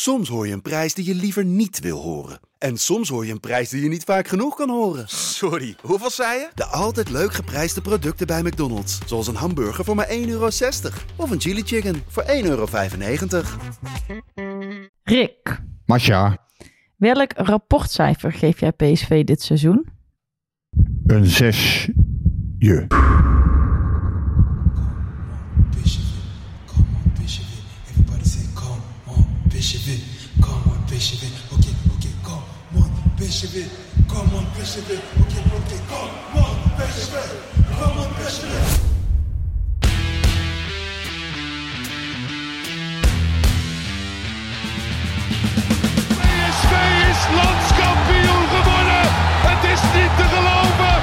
Soms hoor je een prijs die je liever niet wil horen. En soms hoor je een prijs die je niet vaak genoeg kan horen. Sorry, hoeveel zei je? De altijd leuk geprijsde producten bij McDonald's. Zoals een hamburger voor maar 1,60 euro. Of een chili chicken voor 1,95 euro. Rick, Masha, welk rapportcijfer geef jij PSV dit seizoen? een zes. PSV, come on PSV. Okay, okay, come on PSV, come on PSV. PSV is landskampioen geworden. Het is niet te geloven.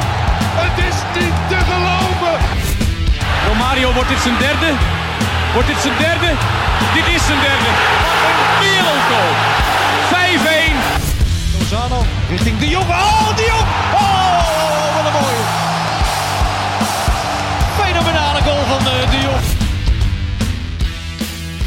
Het is niet te geloven. Romario, wordt dit zijn derde? Wordt dit zijn derde? Dit is zijn derde. Wat een wereldgoal. 5-1. Lozano richting De Jong. Oh, De Jong. Oh, wat een mooie. Fenomenale goal van eh, De Jong.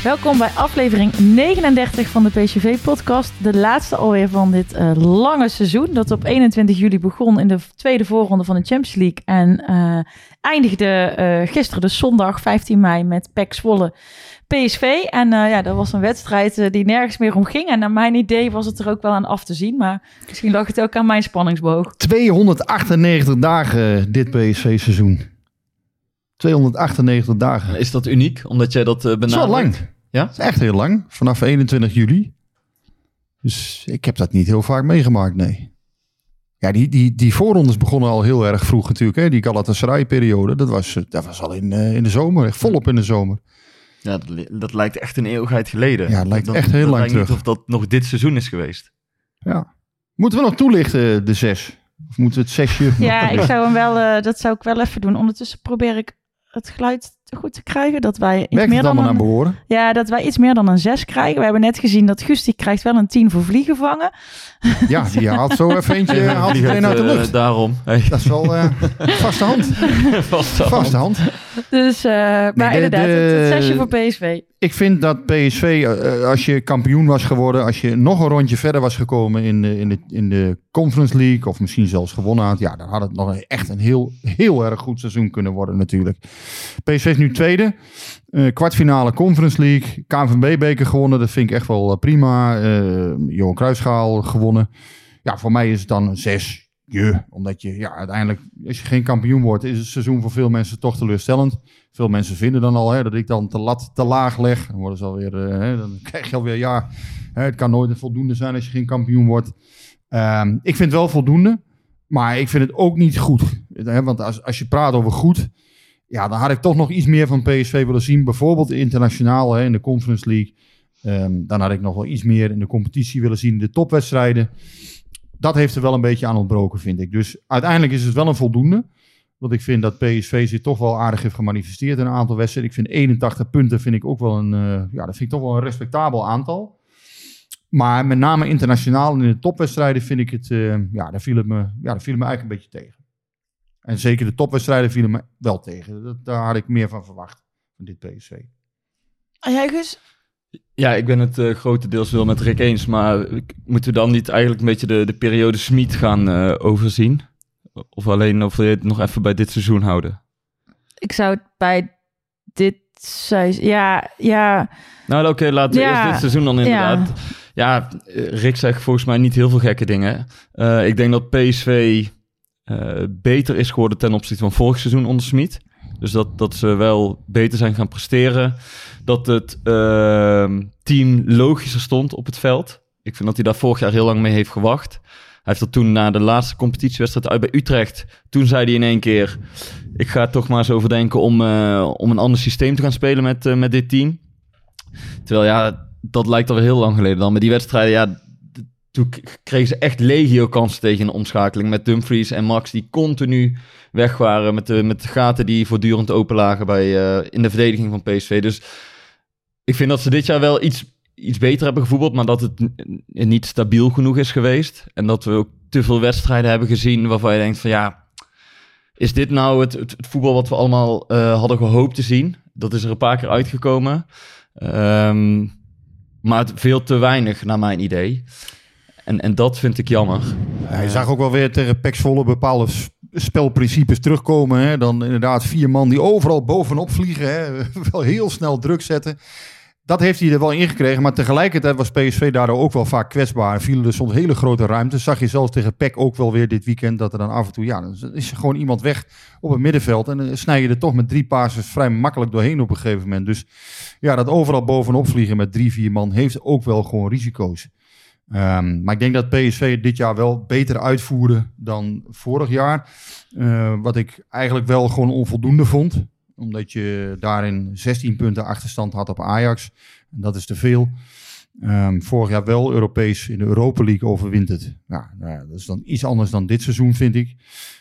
Welkom bij aflevering 39 van de PSV-podcast. De laatste alweer van dit eh, lange seizoen. Dat op 21 juli begon in de tweede voorronde van de Champions League. En eh, eindigde gisteren, dus zondag 15 mei, met PEC Zwolle PSV. En eh, ja, dat was een wedstrijd eh, die nergens meer om ging. En naar mijn idee was het er ook wel aan af te zien. Maar misschien lag het ook aan mijn spanningsboog. 298 dagen dit PSV-seizoen. 298 dagen. Is dat uniek, omdat jij dat uh, Dat benadrukt? is wel lang. Ja? Dat is echt heel lang. Vanaf 21 juli. Dus ik heb dat niet heel vaak meegemaakt, nee. Ja, die, die, die voorrondes begonnen al heel erg vroeg natuurlijk. Hè? Die Galatasaray-periode, dat was, eh, dat was al in, eh, in de zomer. Echt volop in de zomer. Ja, dat, li- dat lijkt echt een eeuwigheid geleden. Ja, het lijkt Dat- echt heel dat lang lijkt niet terug. of dat nog dit seizoen is geweest. Ja. Moeten we nog toelichten, de zes? Of moeten we het zesje... Ja, ik zou hem wel, eh, dat zou ik wel even doen. Ondertussen probeer ik het geluid goed te krijgen. Dat wij iets Werkt meer dan allemaal naar een, behoren? ja, dat wij iets meer dan een 6 krijgen. We hebben net gezien dat Gusti krijgt wel een 10 voor vliegen vangen. Ja, die haalt zo even eentje Even haalt vliegen meteen uit de eh, lucht. daarom. Hey, Dat is wel eh, vaste hand. Vaste hand. Dus, eh, maar de- inderdaad, de- het, het zesje voor PSV. Ik vind dat PSV, eh, als je kampioen was geworden, als je nog een rondje verder was gekomen in de, in de, in de Conference League, of misschien zelfs gewonnen had, ja, dan had het nog echt een heel, heel erg goed seizoen kunnen worden natuurlijk. PSV is nu tweede. Eh, kwartfinale Conference League. KNVB-beker gewonnen. Dat vind ik echt wel eh, prima. Eh Johan Cruijffschaal gewonnen. Ja, voor mij is het dan een zes. Omdat je ja, uiteindelijk, als je geen kampioen wordt, is het seizoen voor veel mensen toch teleurstellend. Veel mensen vinden dan al hè, dat ik dan lat te laag leg. Dan, worden ze alweer, eh, hè, dan krijg je alweer, ja, hè, het kan nooit voldoende zijn als je geen kampioen wordt. Ehm, ik vind het wel voldoende, maar ik vind het ook niet goed. Want als, als je praat over goed, ja, dan had ik toch nog iets meer van PSV willen zien. Bijvoorbeeld internationaal hè, in de Conference League. Ehm, dan had ik nog wel iets meer in de competitie willen zien, de topwedstrijden. Dat heeft er wel een beetje aan ontbroken, vind ik. Dus uiteindelijk is het wel een voldoende. Want ik vind dat PSV zich toch wel aardig heeft gemanifesteerd in een aantal wedstrijden. Ik vind 81 punten vind ik ook wel een, eh, ja, dat vind ik toch wel een respectabel aantal. Maar met name internationaal en in de topwedstrijden vind ik het, eh, ja, daar viel het me, ja, daar viel het me eigenlijk een beetje tegen. En zeker de topwedstrijden vielen me wel tegen. Dat, daar had ik meer van verwacht, van dit PSV. En jij Gus? Ja, ik ben het eh, grotendeels wel met Rick eens, maar moeten we dan niet eigenlijk een beetje de, de periode Smit gaan eh, overzien? Of alleen of we het nog even bij dit seizoen houden? Ik zou het bij dit seizoen... Ja, ja, Nou, oké, laten we Ja. eerst dit seizoen dan inderdaad. Ja, eh, Rick zegt volgens mij niet heel veel gekke dingen. Eh, ik denk dat PSV eh, beter is geworden ten opzichte van vorig seizoen onder Smit. Dus dat, dat ze wel beter zijn gaan presteren. Dat het ehm, team logischer stond op het veld. Ik vind dat hij daar vorig jaar heel lang mee heeft gewacht. Heeft dat toen na de laatste competitiewedstrijd uit bij Utrecht. Toen zei hij in één keer: Ik ga toch maar eens overdenken om, eh, om een ander systeem te gaan spelen met, eh, met dit team. Terwijl ja, dat lijkt al heel lang geleden dan. Met die wedstrijden, ja, toen kregen ze echt legio kansen tegen een omschakeling. Met Dumfries en Max die continu weg waren. Met de, met de gaten die voortdurend open lagen bij, eh, in de verdediging van PSV. Dus ik vind dat ze dit jaar wel iets, iets beter hebben gevoetbald. Maar dat het niet stabiel genoeg is geweest. En dat we ook te veel wedstrijden hebben gezien waarvan je denkt van ja... Is dit nou het, het, voetbal wat we allemaal eh, hadden gehoopt te zien? Dat is er een paar keer uitgekomen. Ehm, Maar veel te weinig, naar mijn idee. En, en dat vind ik jammer. Ja, je zag ook wel weer tegen Pek Zwolle bepaalde spelprincipes terugkomen. Hè? Dan inderdaad vier man die overal bovenop vliegen. Hè? wel heel snel druk zetten. Dat heeft hij er wel in gekregen. Maar tegelijkertijd was PSV daardoor ook wel vaak kwetsbaar. En vielen er soms hele grote ruimtes. Zag je zelfs tegen Pek ook wel weer dit weekend. Dat er dan af en toe, ja, dan is gewoon iemand weg op het middenveld. En dan snij je er toch met drie passes vrij makkelijk doorheen op een gegeven moment. Dus ja, dat overal bovenop vliegen met drie, vier man heeft ook wel gewoon risico's. Ehm, maar ik denk dat PSV dit jaar wel beter uitvoerde dan vorig jaar. Eh, wat ik eigenlijk wel gewoon onvoldoende vond. Omdat je daarin 16 punten achterstand had op Ajax. En dat is te veel. Ehm, vorig jaar wel Europees in de Europa League overwint het. Ja, nou ja, dat is dan iets anders dan dit seizoen, vind ik.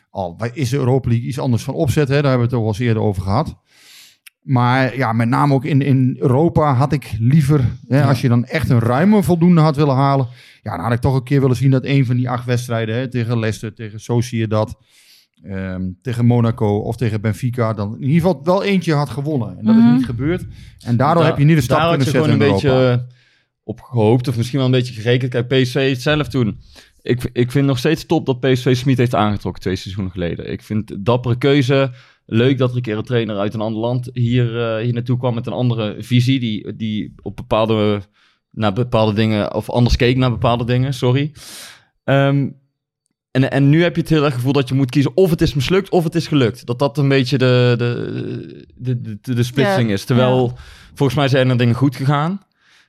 Al is de Europa League iets anders van opzet, hè? daar hebben we het al eens eerder over gehad. Maar ja, met name ook in, in Europa had ik liever, hè, als je dan echt een ruime voldoende had willen halen. Ja, dan had ik toch een keer willen zien dat een van die acht wedstrijden, hè, tegen Leicester, tegen Sociedad, ehm, tegen Monaco of tegen Benfica, dan in ieder geval wel eentje had gewonnen. En dat Mhm. is niet gebeurd. En daardoor Daar- heb je niet de stap daar kunnen zetten gewoon in een Europa. beetje eh, op gehoopt, of misschien wel een beetje gerekend. Kijk, PSV het zelf toen. Ik, ik vind nog steeds top dat PSV Smit heeft aangetrokken twee seizoenen geleden. Ik vind dappere keuze. Leuk dat er een keer een trainer uit een ander land hier, eh, hier naartoe kwam met een andere visie. Die, die op bepaalde, naar bepaalde dingen, of anders keek naar bepaalde dingen, sorry. Ehm, en, en nu heb je het heel erg gevoel dat je moet kiezen of het is mislukt of het is gelukt. Dat dat een beetje de, de, de, de, splitsing Ja, is. Terwijl volgens mij zijn er dingen goed gegaan.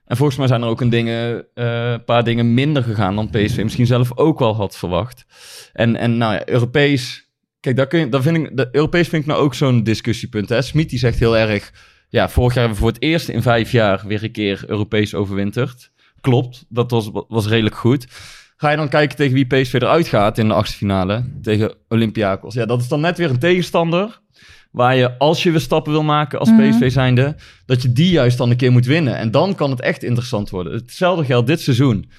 En volgens mij zijn er ook een dingen, eh, een paar dingen minder gegaan dan PSV misschien zelf ook wel had verwacht. En, en nou ja, Europees. Kijk, daar kun je, daar vind ik, de Europees vind ik nou ook zo'n discussiepunt. Hè? Smit die zegt heel erg. Ja, vorig jaar hebben we voor het eerst in vijf jaar weer een keer Europees overwinterd. Klopt, dat was, was redelijk goed. Ga je dan kijken tegen wie PSV eruit gaat in de achtste finale? Tegen Olympiakos. Ja, dat is dan net weer een tegenstander. Waar je, als je weer stappen wil maken als Mhm. PSV zijnde, dat je die juist dan een keer moet winnen. En dan kan het echt interessant worden. Hetzelfde geldt dit seizoen.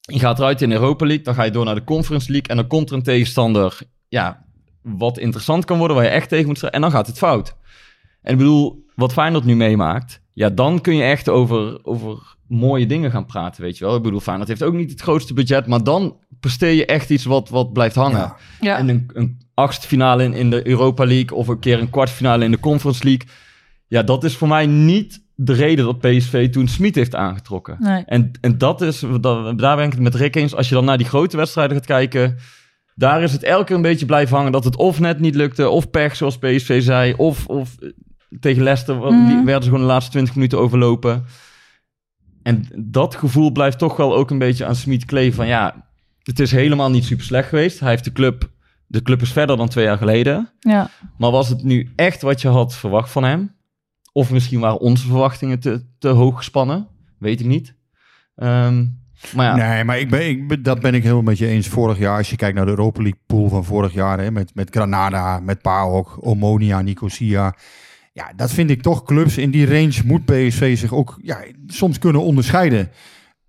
Je gaat eruit in Europa League, dan ga je door naar de Conference League. En dan komt er een tegenstander, ja, wat interessant kan worden, waar je echt tegen moet strijden. En dan gaat het fout. En ik bedoel, wat Feyenoord nu meemaakt, ja, dan kun je echt over, over mooie dingen gaan praten, weet je wel. Ik bedoel, Feyenoord heeft ook niet het grootste budget, maar dan presteer je echt iets wat, wat blijft hangen. Ja. Ja. En een, een achtste finale in, in de Europa League of een keer een kwartfinale in de Conference League. Ja, dat is voor mij niet de reden dat PSV toen Smit heeft aangetrokken. Nee. En, en dat is, dat, daar ben ik het met Rick eens. Als je dan naar die grote wedstrijden gaat kijken, daar is het elke keer een beetje blijven hangen dat het of net niet lukte, of pech, zoals PSV zei, of, of tegen Leicester Mhm. werden ze gewoon de laatste 20 minuten overlopen. En dat gevoel blijft toch wel ook een beetje aan Smit kleven van ja, het is helemaal niet super slecht geweest. Hij heeft de club, de club is verder dan twee jaar geleden. Ja. Maar was het nu echt wat je had verwacht van hem? Of misschien waren onze verwachtingen te, te hoog gespannen? Weet ik niet. Ehm, maar ja, Nee, maar ik ben, ik, dat ben ik helemaal met je eens. Vorig jaar, als je kijkt naar de Europa League pool van vorig jaar, hè, met, met Granada, met PAOK, Omonia, Nicosia. Ja, dat vind ik toch clubs in die range moet PSV zich ook ja, soms kunnen onderscheiden.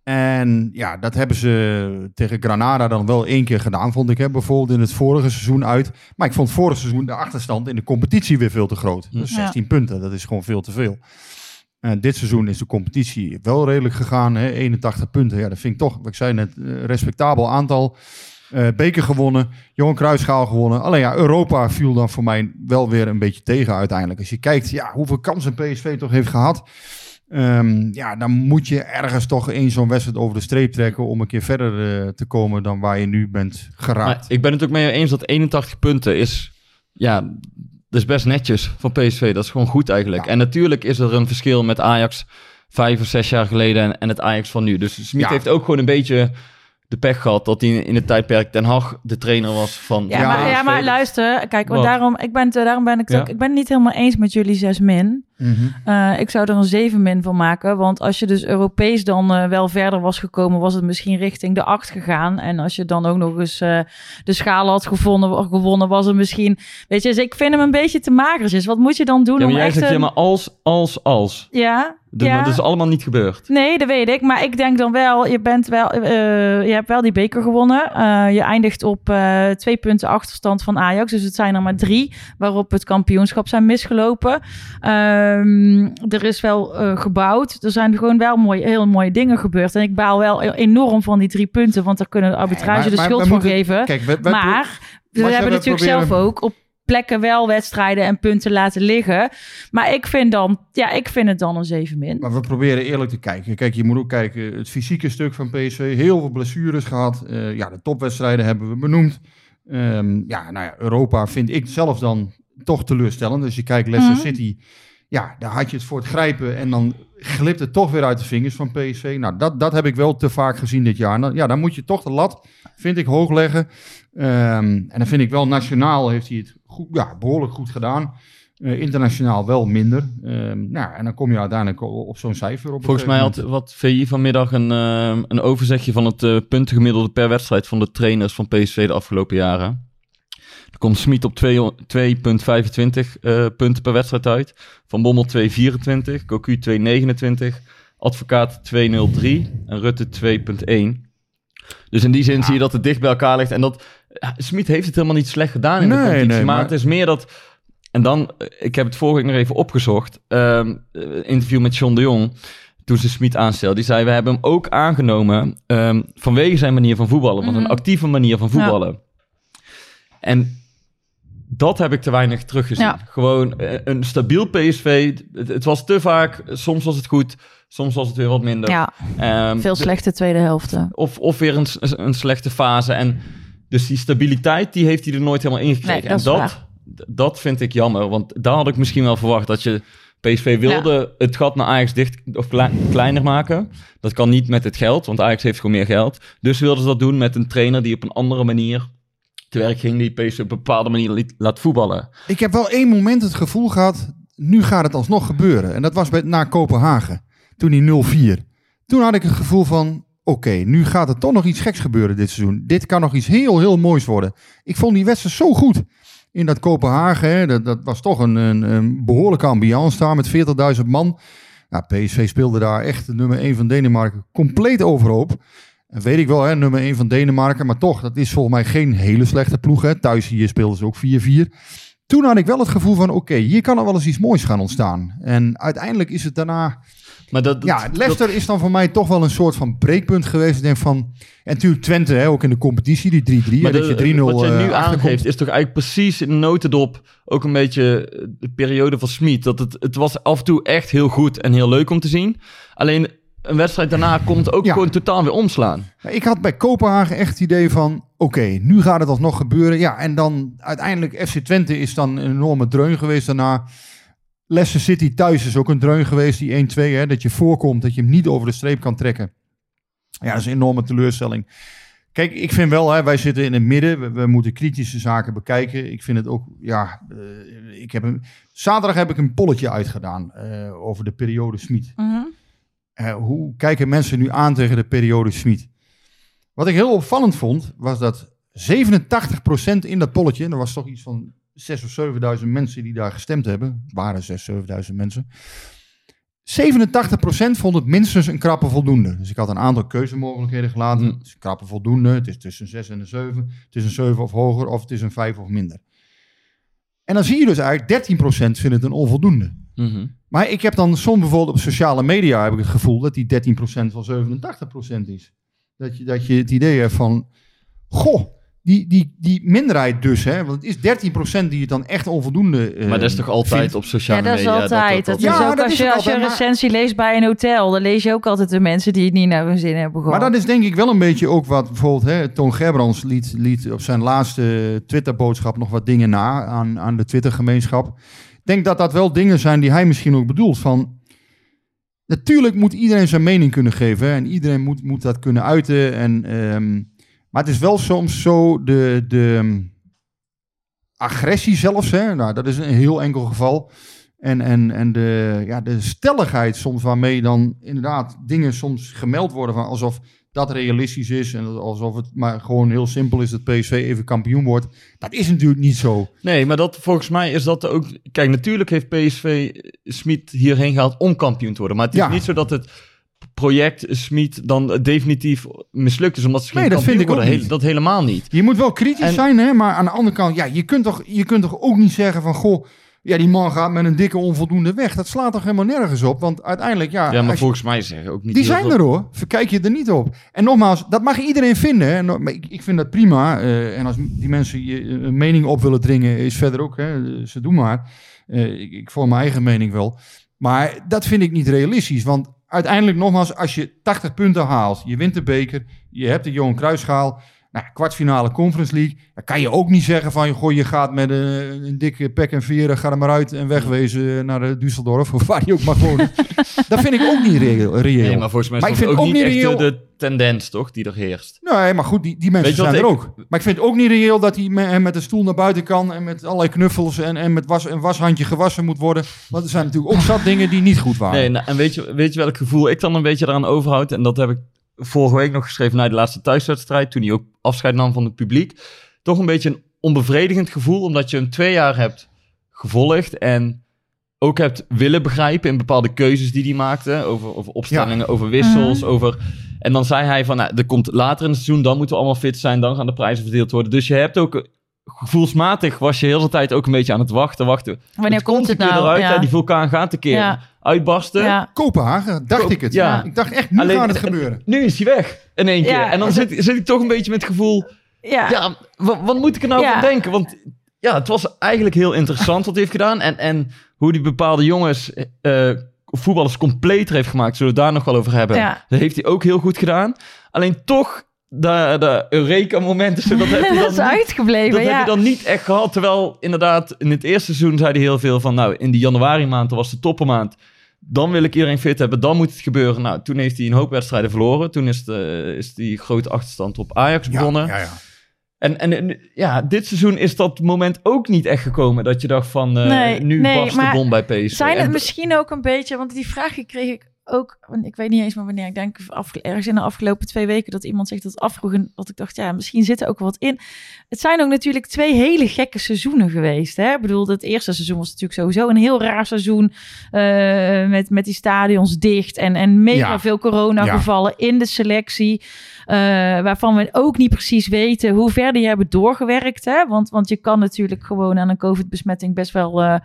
En ja, dat hebben ze tegen Granada dan wel één keer gedaan, vond ik. Hè, bijvoorbeeld in het vorige seizoen uit. Maar ik vond vorig seizoen de achterstand in de competitie weer veel te groot. Dus Ja. 16 punten, dat is gewoon veel te veel. En dit seizoen is de competitie wel redelijk gegaan. Hè? 81 punten. Ja, dat vind ik toch, wat ik zei net, een respectabel aantal. Eh, beker gewonnen, Johan Cruijffschaal gewonnen. Alleen ja, Europa viel dan voor mij wel weer een beetje tegen uiteindelijk. Als je kijkt ja, hoeveel kansen PSV toch heeft gehad. ehm, ja, dan moet je ergens toch eens zo'n wedstrijd over de streep trekken... om een keer verder eh, te komen dan waar je nu bent geraakt. maar ik ben het ook mee eens dat 81 punten is... Ja, dat is best netjes van PSV. Dat is gewoon goed eigenlijk. Ja. En natuurlijk is er een verschil met Ajax vijf of zes jaar geleden en, en het Ajax van nu. Dus Smit Ja. heeft ook gewoon een beetje de pech gehad dat hij in het tijdperk Den Haag de trainer was van Ja, Ja, maar, ja, maar luister, kijk, want daarom, ik ben, het- daarom ben ik het Ja. ook, ik ben het niet helemaal eens met jullie zes min. Mhm. Eh, ik zou er een 7 min van maken. Want als je dus Europees dan eh, wel verder was gekomen, was het misschien richting de 8 gegaan. En als je dan ook nog eens eh, de schaal had gevonden, gewonnen, was het misschien. Weet je, dus ik vind hem een beetje te magertjes. Wat moet je dan doen Ja, maar om jij echt zegt, ja, een- maar als, als, als. Ja, Dus, dat is allemaal niet gebeurd. Nee, dat weet ik. Maar ik denk dan wel, je, bent wel, je hebt wel die beker gewonnen. Je eindigt op twee punten achterstand van Ajax. Dus het zijn er maar drie waarop het kampioenschap zijn misgelopen. Eh, Ehm, er is wel eh, gebouwd. Er zijn gewoon wel mooie, heel mooie dingen gebeurd. En ik baal wel e- enorm van die drie punten. Want daar kunnen de arbitrage Maar- de maar schuld van moeten- geven. Kijk, we, we- maar we we hebben natuurlijk proberen- zelf ook op plekken wel wedstrijden en punten laten liggen. Maar ik vind dan, ja, ik vind het dan een 7 min. Maar we proberen eerlijk te kijken. Kijk, je moet ook kijken, het fysieke stuk van PSV. Heel veel blessures gehad. Eh, ja, de topwedstrijden hebben we benoemd. Ehm, ja, nou ja, Europa vind ik zelf dan toch teleurstellend. Dus je kijkt Leicester Mhm. City. Ja, daar had je het voor het grijpen. En dan glipt het toch weer uit de vingers van PSV. Nou, dat, dat heb ik wel te vaak gezien dit jaar. Nou, ja, dan moet je toch de lat, vind ik, hoog leggen. Ehm, en dan vind ik wel, nationaal heeft hij het goed, ja, behoorlijk goed gedaan. Eh, internationaal wel minder. Ehm, nou, en dan kom je uiteindelijk op zo'n cijfer. Op Volgens mij had wat VI vanmiddag een, eh, een overzichtje van het eh, puntengemiddelde per wedstrijd van de trainers van PSV de afgelopen jaren. Komt Smit op 2 2,25 eh, punten per wedstrijd uit. Van Bommel 2,24. Cocu 2,29. Advocaat 2,03. En Rutte 2,1. Dus in die zin zie je dat het dicht bij elkaar ligt. En dat Smit heeft het helemaal niet slecht gedaan in de Nee, competitie. nee, maar, maar- het is meer dat... En dan, eh, ik heb het vorige week nog even opgezocht. Ehm, eh, interview met John de Jong. Toen ze Smit aanstelde. Die zei, we hebben hem ook aangenomen ehm, vanwege zijn manier van voetballen. Want Mhm. een actieve manier van voetballen. En dat heb ik te weinig teruggezien. Ja. Gewoon eh, een stabiel PSV. Het, het was te vaak. Soms was het goed. Soms was het weer wat minder. Ja, Ehm, veel slechte tweede helften. of, of weer een, een slechte fase. En dus die stabiliteit, die heeft hij er nooit helemaal ingekregen. Nee, dat en dat, waar. dat vind ik jammer. Want daar had ik misschien wel verwacht dat je... PSV wilde het gat naar Ajax dicht of klei- kleiner maken. Dat kan niet met het geld, want Ajax heeft gewoon meer geld. Dus wilden ze dat doen met een trainer die op een andere manier te werk ging. Die PSV op een bepaalde manier laat voetballen. Ik heb wel één moment het gevoel gehad, nu gaat het alsnog gebeuren. En dat was bij, na Kopenhagen, toen die 0-4. Toen had ik het gevoel van, oké, nu gaat er toch nog iets geks gebeuren dit seizoen. Dit kan nog iets heel, heel moois worden. Ik vond die wedstrijd zo goed. In dat Kopenhagen, hè, dat, dat was toch een, een, behoorlijke ambiance daar met 40.000 man. Nou, PSV speelde daar echt nummer 1 van Denemarken compleet overhoop. En weet ik wel, hè, nummer 1 van Denemarken. Maar toch, dat is volgens mij geen hele slechte ploeg. Hè. Thuis hier speelden ze ook 4-4. Toen had ik wel het gevoel van, oké, hier kan er wel eens iets moois gaan ontstaan. En uiteindelijk is het daarna... Maar dat, dat- Ja, Leicester is dan voor mij toch wel een soort van breekpunt geweest. Ik denk van... En natuurlijk Twente, hè, ook in de competitie, die 3-3. Maar dat je 3-0 wat je eh, nu aangeeft is toch eigenlijk precies in de notendop ook een beetje eh, de periode van Smit. Dat het, het was af en toe echt heel goed en heel leuk om te zien. Alleen een wedstrijd daarna komt ook Ja. gewoon totaal weer omslaan. Ik had bij Kopenhagen echt het idee van... Oké, nu gaat het alsnog gebeuren. Ja, en dan uiteindelijk FC Twente is dan een enorme dreun geweest daarna. Leicester City thuis is ook een dreun geweest, die 1-2. hè, Dat je voorkomt, dat je hem niet over de streep kan trekken. Ja, dat is een enorme teleurstelling. Kijk, ik vind wel, hè, wij zitten in het midden. We, we moeten kritische zaken bekijken. Ik vind het ook, ja... eh, ik heb een, zaterdag heb ik een polletje uitgedaan eh, over de periode Smit. Mhm. Eh, hoe kijken mensen nu aan tegen de periode Smit? Wat ik heel opvallend vond, was dat 87% in dat polletje, en er was toch iets van 6.000 of 7.000 mensen die daar gestemd hebben, waren 6.000, 7.000 mensen. 87% vond het minstens een krappe voldoende. Dus ik had een aantal keuzemogelijkheden gelaten. Hm. Het is een krappe voldoende, het is tussen 6 en een 7, het is een 7 of hoger, of het is een 5 of minder. En dan zie je dus eigenlijk 13% vindt het een onvoldoende. Mhm. Maar ik heb dan soms bijvoorbeeld op sociale media heb ik het gevoel dat die 13% wel 87% is. Dat je, dat je het idee hebt van, goh, die, die, die minderheid dus, hè, want het is 13% die het dan echt onvoldoende eh, maar dat is toch altijd vindt. op sociale Ja, dat is media? altijd. Dat, dat- is Ja, ook dat als is je, als je een maar- recensie leest bij een hotel, dan lees je ook altijd de mensen die het niet naar hun zin hebben gehad. Maar dat is denk ik wel een beetje ook wat bijvoorbeeld hè, Toon Gerbrands liet, liet op zijn laatste Twitter-boodschap nog wat dingen na aan, aan de Twitter-gemeenschap. Ik denk dat dat wel dingen zijn die hij misschien ook bedoelt. Van, natuurlijk moet iedereen zijn mening kunnen geven hè, en iedereen moet, moet dat kunnen uiten. En, ehm, maar het is wel soms zo de, de ehm, agressie zelfs, hè, nou, dat is een heel enkel geval. En, en, en de, ja, de stelligheid soms waarmee dan inderdaad dingen soms gemeld worden van alsof dat realistisch is en alsof het maar gewoon heel simpel is dat PSV even kampioen wordt. Dat is natuurlijk niet zo. Nee, maar dat, volgens mij is dat ook... Kijk, natuurlijk heeft PSV Smit hierheen gehaald om kampioen te worden. Maar het is Ja. niet zo dat het project Smit dan definitief mislukt is. Omdat ze geen Nee, dat vind ik worden. Niet. dat helemaal niet. Je moet wel kritisch En- zijn, hè, maar aan de andere kant, ja, je kunt toch, je kunt toch ook niet zeggen van goh, Ja, die man gaat met een dikke onvoldoende weg. Dat slaat toch helemaal nergens op? Want uiteindelijk, ja... Ja, maar je- volgens mij zeggen ook niet die zijn veel- er hoor. Verkijk je er niet op. En nogmaals, dat mag iedereen vinden. Hè. Maar Ik, ik vind dat prima. eh, en als die mensen je eh, een mening op willen dringen, is verder ook. Hè. Ze doen maar. Eh, ik, ik vorm mijn eigen mening wel. Maar dat vind ik niet realistisch. Want uiteindelijk, nogmaals, als je 80 punten haalt, je wint de beker, je hebt de Johan Cruijffschaal, nou, kwartfinale Conference League, dan kan je ook niet zeggen van, goh, je gaat met een, een dikke pek en veren, ga er maar uit en wegwezen naar eh, Düsseldorf, of waar je ook mag wonen. dat vind ik ook niet reëel. reëel. Nee, maar volgens mij is Maar ik vind ook ook niet echt reëel- de, de tendens, toch, die er heerst. Nee, maar goed, die, die mensen zijn er ook. Maar ik vind het ook niet reëel dat hij met, met een stoel naar buiten kan en met allerlei knuffels en, en met was, een washandje gewassen moet worden. Want er zijn natuurlijk ook zat dingen die niet goed waren. Nee, nou, en weet je, weet je welk gevoel ik dan een beetje eraan overhoud? En dat heb ik vorige week nog geschreven na de laatste thuiswedstrijd, toen hij ook afscheid nam van het publiek. Toch een beetje een onbevredigend gevoel, omdat je hem twee jaar hebt gevolgd en ook hebt willen begrijpen in bepaalde keuzes die hij maakte. Over, over opstellingen, over wissels, Mhm. over... En dan zei hij van, nou, er komt later in het seizoen, dan moeten we allemaal fit zijn, dan gaan de prijzen verdeeld worden. Dus je hebt ook, gevoelsmatig was je heel de tijd ook een beetje aan het wachten, wachten. Wanneer komt het nou? Eruit, ja. hè? Die vulkaan gaat een keer Ja. uitbarsten. ja. Kopenhagen, dacht Ko- ik het. ja. Ik dacht echt, nu Alleen- gaat het gebeuren. Nu is hij weg in één keer. Ja. en dan zit, zit ik toch een beetje met het gevoel... Ja. Ja, wat, wat moet ik er nou Ja. van denken? Want ja, het was eigenlijk heel interessant wat hij heeft gedaan. En, en hoe die bepaalde jongens, eh, voetballers completer heeft gemaakt. Zullen we het daar nog wel over hebben. Ja. Dat heeft hij ook heel goed gedaan. Alleen toch, de, de Eureka-momenten, dat heb je dat is dan niet uitgebleven. dat ja. heb je dan niet echt gehad. Terwijl inderdaad, in het eerste seizoen zei hij heel veel van... Nou, in die januari maand, dat was de toppermaand. Dan wil ik iedereen fit hebben, dan moet het gebeuren. Nou, toen heeft hij een hoop wedstrijden verloren. Toen is, de, is die grote achterstand op Ajax begonnen. Ja, ja, ja. En, en en, ja, dit seizoen is dat moment ook niet echt gekomen... dat je dacht van, eh, Nee, nu nee, barst de maar bom bij PSV. Zijn het En- misschien ook een beetje, want die vraag kreeg ik ook, ik weet niet eens meer wanneer, ik denk ergens in de afgelopen twee weken dat iemand zich dat afvroeg en dat ik dacht, ja, misschien zit er ook wat in. Het zijn ook natuurlijk twee hele gekke seizoenen geweest. Hè? Ik bedoel, het eerste seizoen was natuurlijk sowieso een heel raar seizoen eh, met, met die stadions dicht en, en mega Ja. veel coronagevallen in de selectie. Eh, waarvan we ook niet precies weten hoe ver die hebben doorgewerkt. Hè? Want, want je kan natuurlijk gewoon aan een COVID-besmetting best wel eh,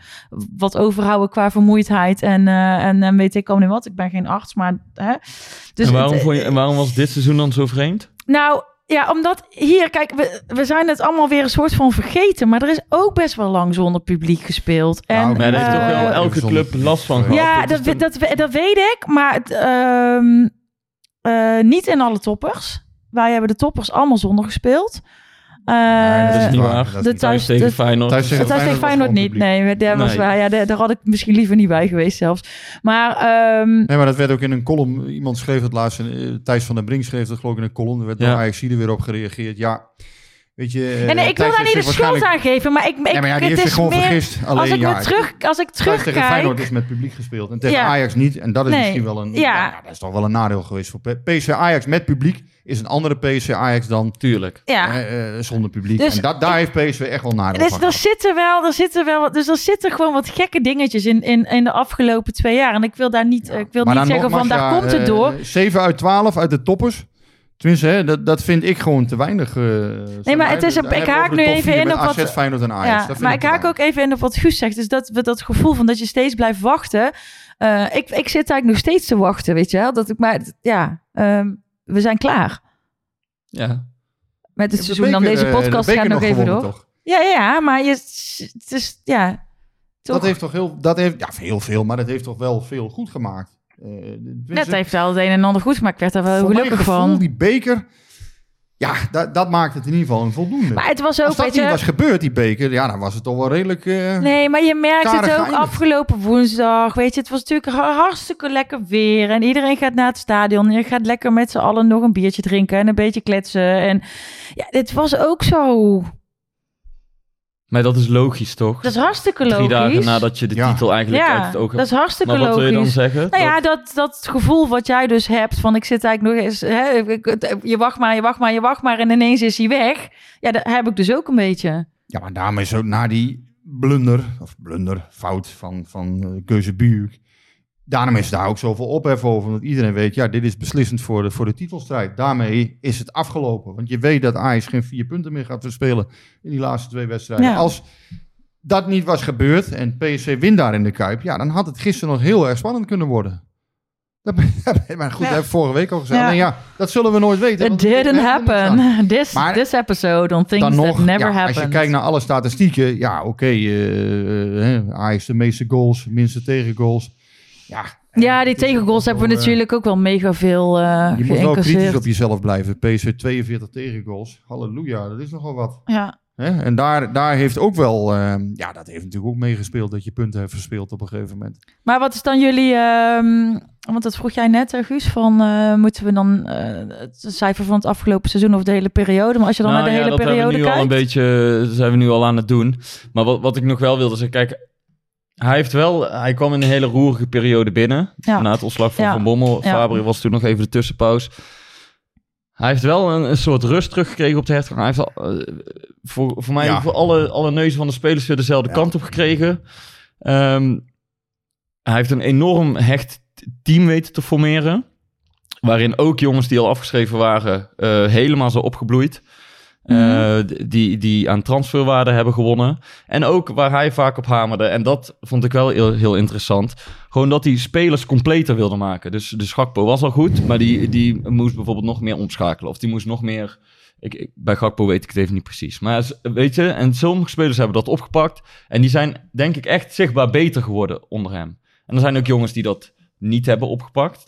wat overhouden qua vermoeidheid. En, eh, en, en weet ik al niet wat. Ik ben geen arts, maar. Hè? Dus en, waarom het- vond je, en waarom was dit seizoen dan zo vreemd? nou, ja, omdat hier, kijk, we, we zijn het allemaal weer een soort van vergeten. Maar er is ook best wel lang zonder publiek gespeeld. En, Nou, Maar daar heeft toch wel elke club last van gehad. ja, is dat, dat, dat weet ik. Maar het, eh, niet in alle toppers. Wij hebben de toppers allemaal zonder gespeeld. Eh, Nee, dat is niet waar. De thuis- Thuis tegen de- Feyenoord. Thuis tegen Feyenoord niet. Nee, daar, was Nee. waar, ja, daar, daar had ik misschien liever niet bij geweest zelfs. Maar ehm, Nee, maar dat werd ook in een column. Iemand schreef het laatst. eh, Thijs van den Brink schreef dat geloof ik in een column. Er werd door Ja. Ajax er weer op gereageerd. Ja, weet je... eh, en nee, ik wil daar niet de schuld aan geven. Maar ik, ik, maar ja, die het heeft is zich gewoon meer, vergist. Alleen, als ik, ja, me terug, als ik Thuis tegen Feyenoord terugkijk... is met publiek gespeeld. En tegen Ja. Ajax niet. En dat is Nee. misschien wel een... Ja. Ja. dat is toch wel een nadeel geweest voor PSV Ajax met publiek. Is een andere PSV Ajax dan Tuurlijk. Ja, eh, eh, zonder publiek. Dus en dat, daar heeft PSV echt wel nadeel Dus van er zitten wel, er zitten wel, dus er zitten gewoon wat gekke dingetjes in, in, in de afgelopen twee jaar. En ik wil daar niet, ik wil niet zeggen van daar ja, komt het eh, door. 7 uit 12 uit de toppers. Tenminste, hè, dat, dat vind ik gewoon te weinig. eh, Nee, maar het is een- ik haak nu even in op wat- AZ, Feyenoord en Ajax. Ja, Dat vind maar ik haak ook even in op wat Guus zegt. Dus dat, we dat gevoel van dat je steeds blijft wachten. Eh, ik, ik zit eigenlijk nog steeds te wachten, weet je wel. Dat ik maar, ja, ehm, we zijn klaar Ja. met het seizoen. Dan deze eh, de podcast gaat nog even door. toch? Ja, ja, maar je, het is, ja, toch. Dat heeft toch heel, dat heeft, ja, heel veel, maar dat heeft toch wel veel goed gemaakt. Eh, tenminste, Net heeft wel het een en ander goed gemaakt. Ik werd daar wel gelukkig van. die beker, ja, dat, dat maakt het in ieder geval een voldoende. Maar het was ook, Als dat niet je... was gebeurd, die beker, ja, dan was het toch wel redelijk... eh, Nee, maar je merkt het ook afgelopen woensdag. Weet je, het was natuurlijk ha- hartstikke lekker weer. En iedereen gaat naar het stadion. Je gaat lekker met z'n allen nog een biertje drinken en een beetje kletsen. En ja, dit was ook zo. Maar dat is logisch, toch? Dat is hartstikke Drie logisch. dagen nadat je de Ja. titel eigenlijk uit ja, het oog dat hebt. is hartstikke Maar wat wil je dan logisch. zeggen? Nou ja, Dat- dat, dat gevoel wat jij dus hebt van ik zit eigenlijk nog eens, hè, je wacht maar, je wacht maar, je wacht maar en ineens is hij weg. Ja, dat heb ik dus ook een beetje. Ja, maar daarmee zo na die blunder, of blunder, fout van, van uh, Keuze Buurk. Daarom is daar ook zoveel ophef over. Want iedereen weet, ja, dit is beslissend voor de, voor de titelstrijd. Daarmee is het afgelopen. Want je weet dat Ajax geen vier punten meer gaat verspelen in die laatste twee wedstrijden. Ja. Als dat niet was gebeurd en PSV wint daar in de Kuip, ja, dan had het gisteren nog heel erg spannend kunnen worden. Dat maar goed, dat heb ik vorige week al gezegd. Ja. Ja. ja, dat zullen we nooit weten. It didn't happen. This, Maar this episode on things that never ja, happened. als je kijkt naar alle statistieken, ja, oké, eh, eh, Ajax de meeste goals, minste tegengoals. Ja, ja, die tegengoals hebben we eh, natuurlijk ook wel mega veel eh Je moet wel kritisch op jezelf blijven. PSV 42 tegengoals. Halleluja, dat is nogal wat. Ja. Hè? En daar, daar heeft ook wel, eh, ja, dat heeft natuurlijk ook meegespeeld dat je punten hebt verspeeld op een gegeven moment. Maar wat is dan jullie, ehm, want dat vroeg jij net, Guus, van eh, moeten we dan eh, het cijfer van het afgelopen seizoen of de hele periode? Maar als je dan Nou naar de ja, hele dat hebben periode we nu al een kijkt. beetje, dat zijn we nu al aan het doen. Maar wat, wat ik nog wel wilde zeggen, kijk, hij heeft wel, hij kwam in een hele roerige periode binnen. Ja. Na het ontslag van Ja. Van Bommel. Ja. Fabri was toen nog even de tussenpauze. Hij heeft wel een, een soort rust teruggekregen op de hertgang. Hij heeft al, eh, voor, voor mij Ja. voor alle, alle neuzen van de spelers weer dezelfde Ja. kant op gekregen. Ehm, hij heeft een enorm hecht team weten te formeren. Waarin ook jongens die al afgeschreven waren, eh, helemaal zo opgebloeid. Eh, d- die, die aan transferwaarde hebben gewonnen. En ook waar hij vaak op hamerde. En dat vond ik wel heel, heel interessant. Gewoon dat hij spelers completer wilde maken. Dus de Gakpo was al goed. Maar die, die moest bijvoorbeeld nog meer omschakelen. Of die moest nog meer... Ik, ik- bij Gakpo weet ik het even niet precies. Maar weet je, en sommige spelers hebben dat opgepakt. En die zijn denk ik echt zichtbaar beter geworden onder hem. En er zijn ook jongens die dat niet hebben opgepakt.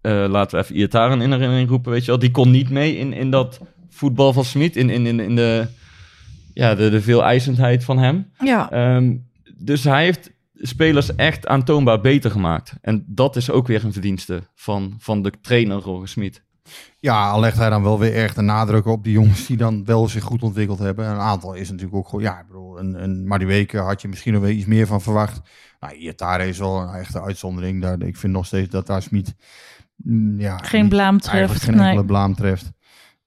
Eh, laten we even Iataren in herinnering roepen, weet je wel. Die kon niet mee in, in dat voetbal van Smit. In, in, in, in de, ja, de, de veel eisendheid van hem. Ja. Ehm, dus hij heeft spelers echt aantoonbaar beter gemaakt. En dat is ook weer een verdienste van, van de trainer Roger Smit. Ja, al legt hij dan wel weer erg de nadruk op die jongens die dan wel zich goed ontwikkeld hebben. Een aantal is natuurlijk ook gewoon, ja, ik bedoel, een, een Madueke had je misschien nog wel iets meer van verwacht. Nou, Iatare is wel een echte uitzondering. Daar, ik vind nog steeds dat daar Smit, mm, ja, Geen blaam eigenlijk treft. geen Nee. enkele blaam treft.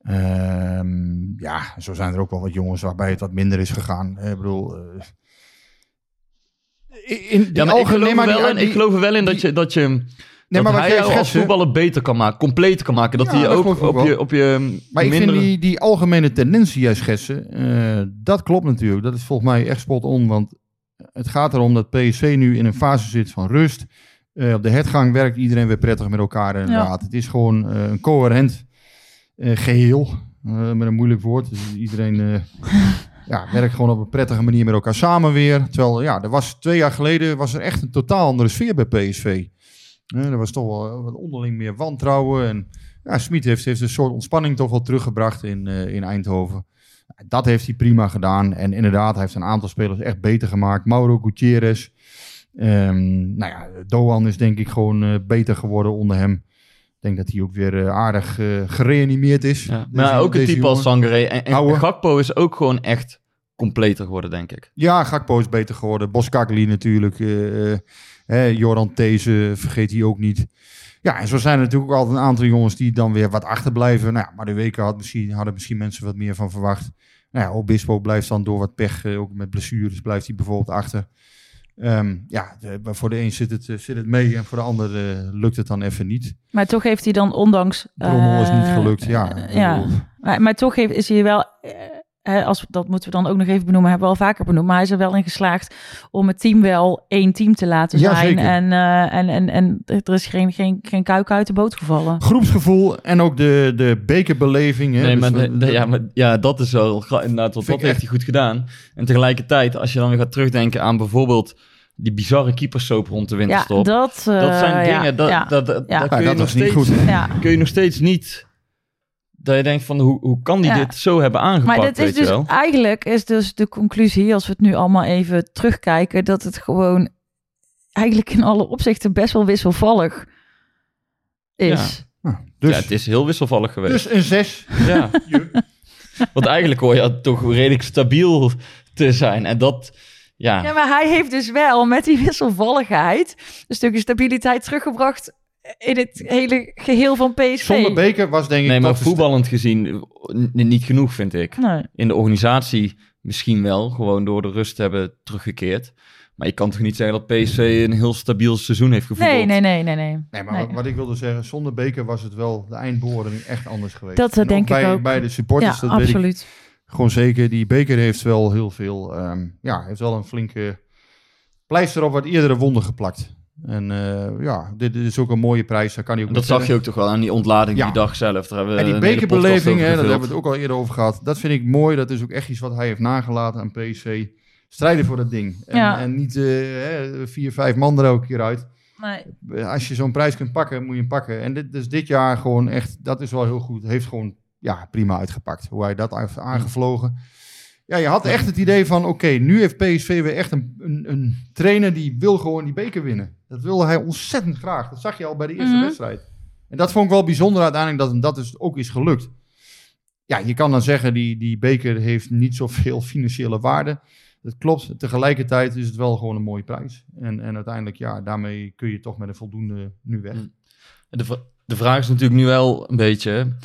Ehm, ja, zo zijn er ook wel wat jongens waarbij het wat minder is gegaan. Ik bedoel, eh, in, in die Ja, maar ik geloof, er maar wel die- in, die- ik geloof er wel in dat je, dat je Nee, dat maar wat hij jou als voetballer beter kan maken, compleet kan maken. Dat Ja, hij ook op je, op je Maar ik vind die, die algemene tendens die jij schetsen, eh, dat klopt natuurlijk. Dat is volgens mij echt spot on. Want het gaat erom dat PSV nu in een fase zit van rust. Eh, op de hertgang werkt iedereen weer prettig met elkaar inderdaad. Het is gewoon eh, een coherent eh, geheel. eh, met een moeilijk woord. Dus iedereen eh, ja, werkt gewoon op een prettige manier met elkaar samen weer. Terwijl, ja, er was twee jaar geleden was er echt een totaal andere sfeer bij PSV. Eh, er was toch wel wat onderling meer wantrouwen. En ja, Smit heeft, heeft een soort ontspanning toch wel teruggebracht in, eh, in Eindhoven. Dat heeft hij prima gedaan. En inderdaad, hij heeft een aantal spelers echt beter gemaakt. Mauro Gutierrez. Ehm, nou ja, Doan is denk ik gewoon eh, beter geworden onder hem. Ik denk dat hij ook weer eh, aardig eh, gereanimeerd is. Ja. Deze- Maar ook een type als. Sangare. En, en Ouwe. Gakpo is ook gewoon echt completer geworden, denk ik. Ja, Gakpo is beter geworden. Boskakli natuurlijk. eh hè, Joran These vergeet hij ook niet. Ja, en zo zijn er natuurlijk ook altijd een aantal jongens die dan weer wat achterblijven. Nou ja, maar de weken had misschien, hadden misschien mensen wat meer van verwacht. Nou ja, Obispo blijft dan door wat pech, ook met blessures, blijft hij bijvoorbeeld achter. Ehm, ja, de- voor de een zit het, eh, zit het mee en voor de ander eh, lukt het dan even niet. Maar toch heeft hij dan ondanks... Drommel is niet eh, gelukt, ja. ja. Maar, maar toch heeft, is hij wel... eh, als, dat moeten we dan ook nog even benoemen, hebben we al vaker benoemd. Maar hij is er wel in geslaagd om het team wel één team te laten Ja, zijn. zeker. En, eh, en, en, en er is geen, geen, geen kuik uit de boot gevallen. Groepsgevoel en ook de, de bekerbeleving. Hè, Nee, dus maar, dat- de- de- ja, maar ja, dat is wel inderdaad, Vind dat heeft hij goed gedaan. En tegelijkertijd, als je dan weer gaat terugdenken aan bijvoorbeeld die bizarre keepersoap rond de Ja, winterstop. dat, dat eh, zijn ja, dingen, dat, ja, dat, dat, Ja, kun, je dat nog was niet steeds, goed. ja. kun je nog steeds niet... Dat je denkt van, hoe, hoe kan die Ja. dit zo hebben aangepakt, Maar dit is weet dus je wel? eigenlijk is dus de conclusie, als we het nu allemaal even terugkijken, dat het gewoon eigenlijk in alle opzichten best wel wisselvallig is. nou, dus, ja, het is heel wisselvallig geweest. dus een 6. Ja. Want eigenlijk hoor je toch redelijk stabiel te zijn. En dat, ja... Ja, maar hij heeft dus wel met die wisselvalligheid een stukje stabiliteit teruggebracht in het hele geheel van PSV. Zonder beker was denk ik... nee, maar voetballend gezien eh, niet genoeg, vind ik. Nee. In de organisatie misschien wel, gewoon door de rust te hebben teruggekeerd. Maar je kan toch niet zeggen dat PSV een heel stabiel seizoen heeft gevoetbald? Nee, nee, nee, nee, nee. Nee, maar Nee. Wat, wat ik wilde zeggen, zonder beker was het wel de eindbeoordeling echt anders geweest. Dat, En denk ik bij, ook. Bij de supporters, Ja, dat weet ik absoluut. Gewoon zeker. Die beker heeft wel heel veel, ehm, ja, heeft wel een flinke pleister op wat eerdere wonden geplakt. En eh, ja, dit, dit is ook een mooie prijs. Daar kan hij ook Dat zag je ook toch wel aan die ontlading Ja. die dag zelf. Daar hebben we En die een hele podcast bekerbeleving, hè, daar hebben we het ook al eerder over gehad. Dat vind ik mooi. Dat is ook echt iets wat hij heeft nagelaten aan PSV. Strijden voor dat ding. En, Ja. en niet eh, hè, vier, vijf man er elke keer uit. Nee. Als je zo'n prijs kunt pakken, moet je hem pakken. En dit, dus dit jaar gewoon echt, dat is wel heel goed. Heeft gewoon ja, prima uitgepakt. Hoe hij dat heeft aangevlogen. Ja, je had echt het idee van, oké, nu heeft PSV weer echt een, een, een trainer die wil gewoon die beker winnen. Dat wilde hij ontzettend graag. Dat zag je al bij de eerste Mhm. wedstrijd. En dat vond ik wel bijzonder uiteindelijk dat hem dat dus ook is gelukt. Ja, je kan dan zeggen, die, die beker heeft niet zoveel financiële waarde. Dat klopt. Tegelijkertijd is het wel gewoon een mooie prijs. En, en uiteindelijk, ja, daarmee kun je toch met een voldoende nu weg. Mm. De, de vraag is natuurlijk nu wel een beetje,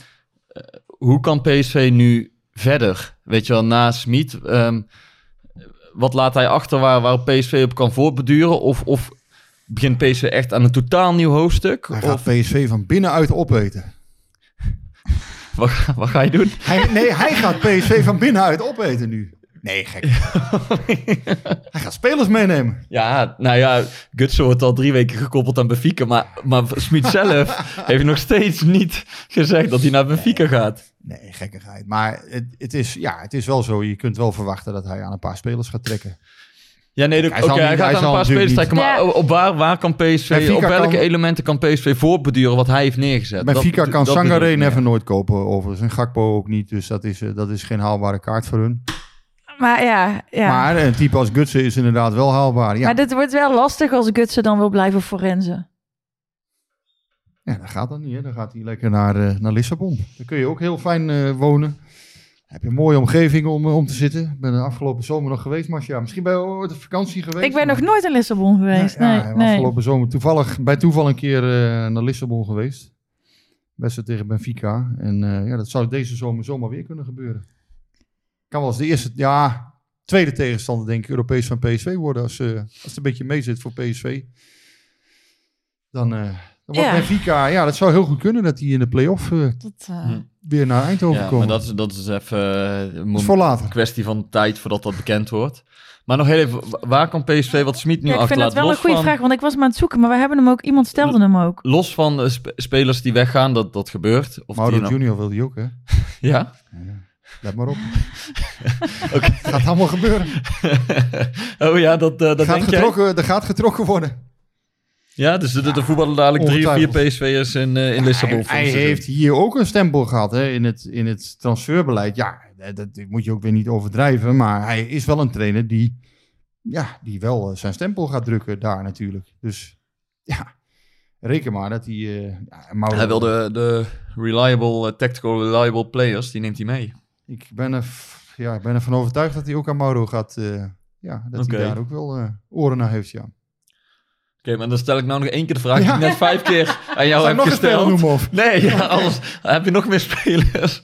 eh, hoe kan PSV nu verder? Weet je wel, na Smit, ehm, wat laat hij achter waar, waar PSV op kan voortbeduren? Of, of begint PSV echt aan een totaal nieuw hoofdstuk? Hij gaat Of PSV van binnenuit opeten. wat, wat ga je doen? Hij, nee, hij gaat PSV van binnenuit opeten nu. Nee, gek. hij gaat spelers meenemen. Ja, nou ja, Gutsen wordt al drie weken gekoppeld aan Benfica, maar, maar Smit zelf heeft nog steeds niet gezegd dat hij naar Benfica gaat. Nee, gekkigheid. Maar het, het, is, ja, het is wel zo. Je kunt wel verwachten dat hij aan een paar spelers gaat trekken. Ja, nee, oké, Hij zal hij niet- gaat hij aan een paar spelers trekken, maar niet- op waar, waar kan PSV, Benfica op welke kan- elementen kan PSV voortbeduren wat hij heeft neergezet? Benfica Dat- kan never meer. nooit kopen overigens. En Gakpo ook niet. Dus dat is, eh, dat is geen haalbare kaart voor hun. Maar ja, ja. Maar, Maar een type als Gutsen is inderdaad wel haalbaar. Ja, dit wordt wel lastig als Gutsen dan wil blijven voor Renze. ja dat gaat dan niet. Hè. Dan gaat hij lekker naar, eh, naar Lissabon. Daar kun je ook heel fijn eh, wonen. Heb je een mooie omgeving om, eh, om te zitten. Ik ben de afgelopen zomer nog geweest, Marcia. Misschien ben je ooit op vakantie geweest. Ik ben nog maar- nooit in Lissabon geweest. Ja, nee, ja, nee. afgelopen zomer toevallig, bij toeval een keer eh, naar Lissabon geweest. Wedstrijd tegen Benfica. En eh, ja, dat zou deze zomer zomaar weer kunnen gebeuren. Kan wel eens de eerste, ja, tweede tegenstander denk ik Europees van PSV worden. Als, eh, als het een beetje mee zit voor PSV. Dan, eh, dan wordt Ja. Benfica, ja, dat zou heel goed kunnen dat hij in de play-off eh, Dat, eh, Hm. weer naar Eindhoven Ja, komen. maar dat is, dat is even een Dat is voor later. kwestie van tijd voordat dat bekend wordt. Maar nog heel even, wa- waar kan PSV wat Smit nu ja, ik vind dat wel een Los goede van- vraag, want ik was hem aan het zoeken, maar we hebben hem ook, iemand stelde hem ook. Los van sp- spelers die weggaan, dat, dat gebeurt. Of Mauro nou- Junior wil die ook, hè? Ja? Let maar op. Oké. Gaat allemaal gebeuren. oh ja, dat, eh, dat gaat denk jij? getrokken, er gaat getrokken worden. Ja, dus de, de, de voetballen dadelijk drie of vier. PSV'ers in, eh, in Lissabon. Hij, hij het heeft hier ook een stempel gehad hè, in, het, in het transferbeleid. Ja, dat, dat moet je ook weer niet overdrijven. Maar hij is wel een trainer die, ja, die wel eh, zijn stempel gaat drukken daar natuurlijk. Dus ja, reken maar dat hij... eh ja, Hij wil de, de reliable, tactical reliable players, die neemt hij mee. Ik ben, er, ja, ben ervan overtuigd dat hij ook aan Mauro gaat... eh, ja, dat hij daar ook wel eh, oren naar heeft, ja. Oké, maar dan stel ik nou nog één keer de vraag die Ja. ik net vijf keer aan jou heb nog gesteld. noemen of? Nee, ja, anders heb je nog meer spelers.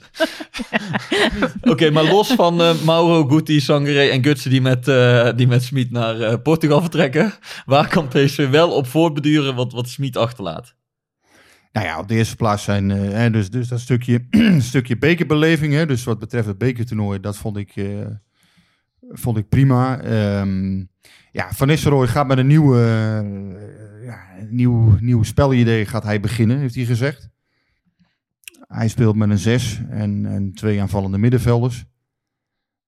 Oké, maar los van eh, Mauro, Guti, Sangaré en Gutsen die met, eh die met Smit naar Portugal vertrekken. Waar kan PSV wel op voortbeduren wat, wat Smit achterlaat? Nou ja, op de eerste plaats zijn eh, dus, dus dat stukje, stukje bekerbeleving. Hè, dus wat betreft het bekertoernooi, dat vond ik, eh, vond ik prima. Ehm, ja, Van Nistelrooy gaat met een nieuwe, eh, ja, nieuw, nieuw spelidee gaat hij beginnen, heeft hij gezegd. Hij speelt met een zes en, twee aanvallende middenvelders.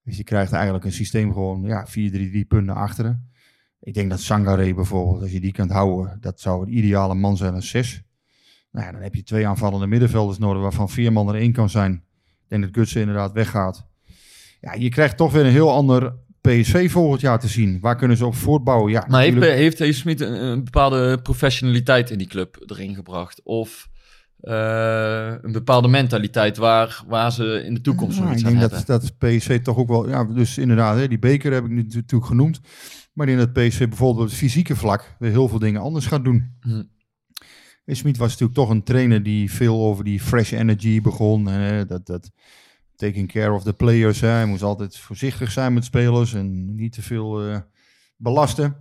Dus je krijgt eigenlijk een systeem gewoon, ja, 4-3-3 punten achteren. Ik denk dat Sangaré bijvoorbeeld, als je die kunt houden, dat zou een ideale man zijn als zes. Nou ja, dan heb je twee aanvallende middenvelders nodig, waarvan vier man er één kan zijn. Ik denk dat Gutsen inderdaad weggaat. Ja, je krijgt toch weer een heel ander PSV volgend jaar te zien. Waar kunnen ze op voortbouwen? Ja, Maar heeft, natuurlijk- heeft, heeft Smit een, een bepaalde professionaliteit in die club erin gebracht? Of eh, een bepaalde mentaliteit waar, waar ze in de toekomst nog Ja, iets ik aan denk hebben? dat, dat PSV toch ook wel... Ja, dus inderdaad, hè, die beker heb ik nu natuurlijk genoemd. Maar denk dat PSV bijvoorbeeld op het fysieke vlak weer heel veel dingen anders gaat doen. Hm. Smit was natuurlijk toch een trainer die veel over die fresh energy begon. Hè, dat, dat taking care of the players. Hè. Hij moest altijd voorzichtig zijn met spelers en niet te veel eh, belasten.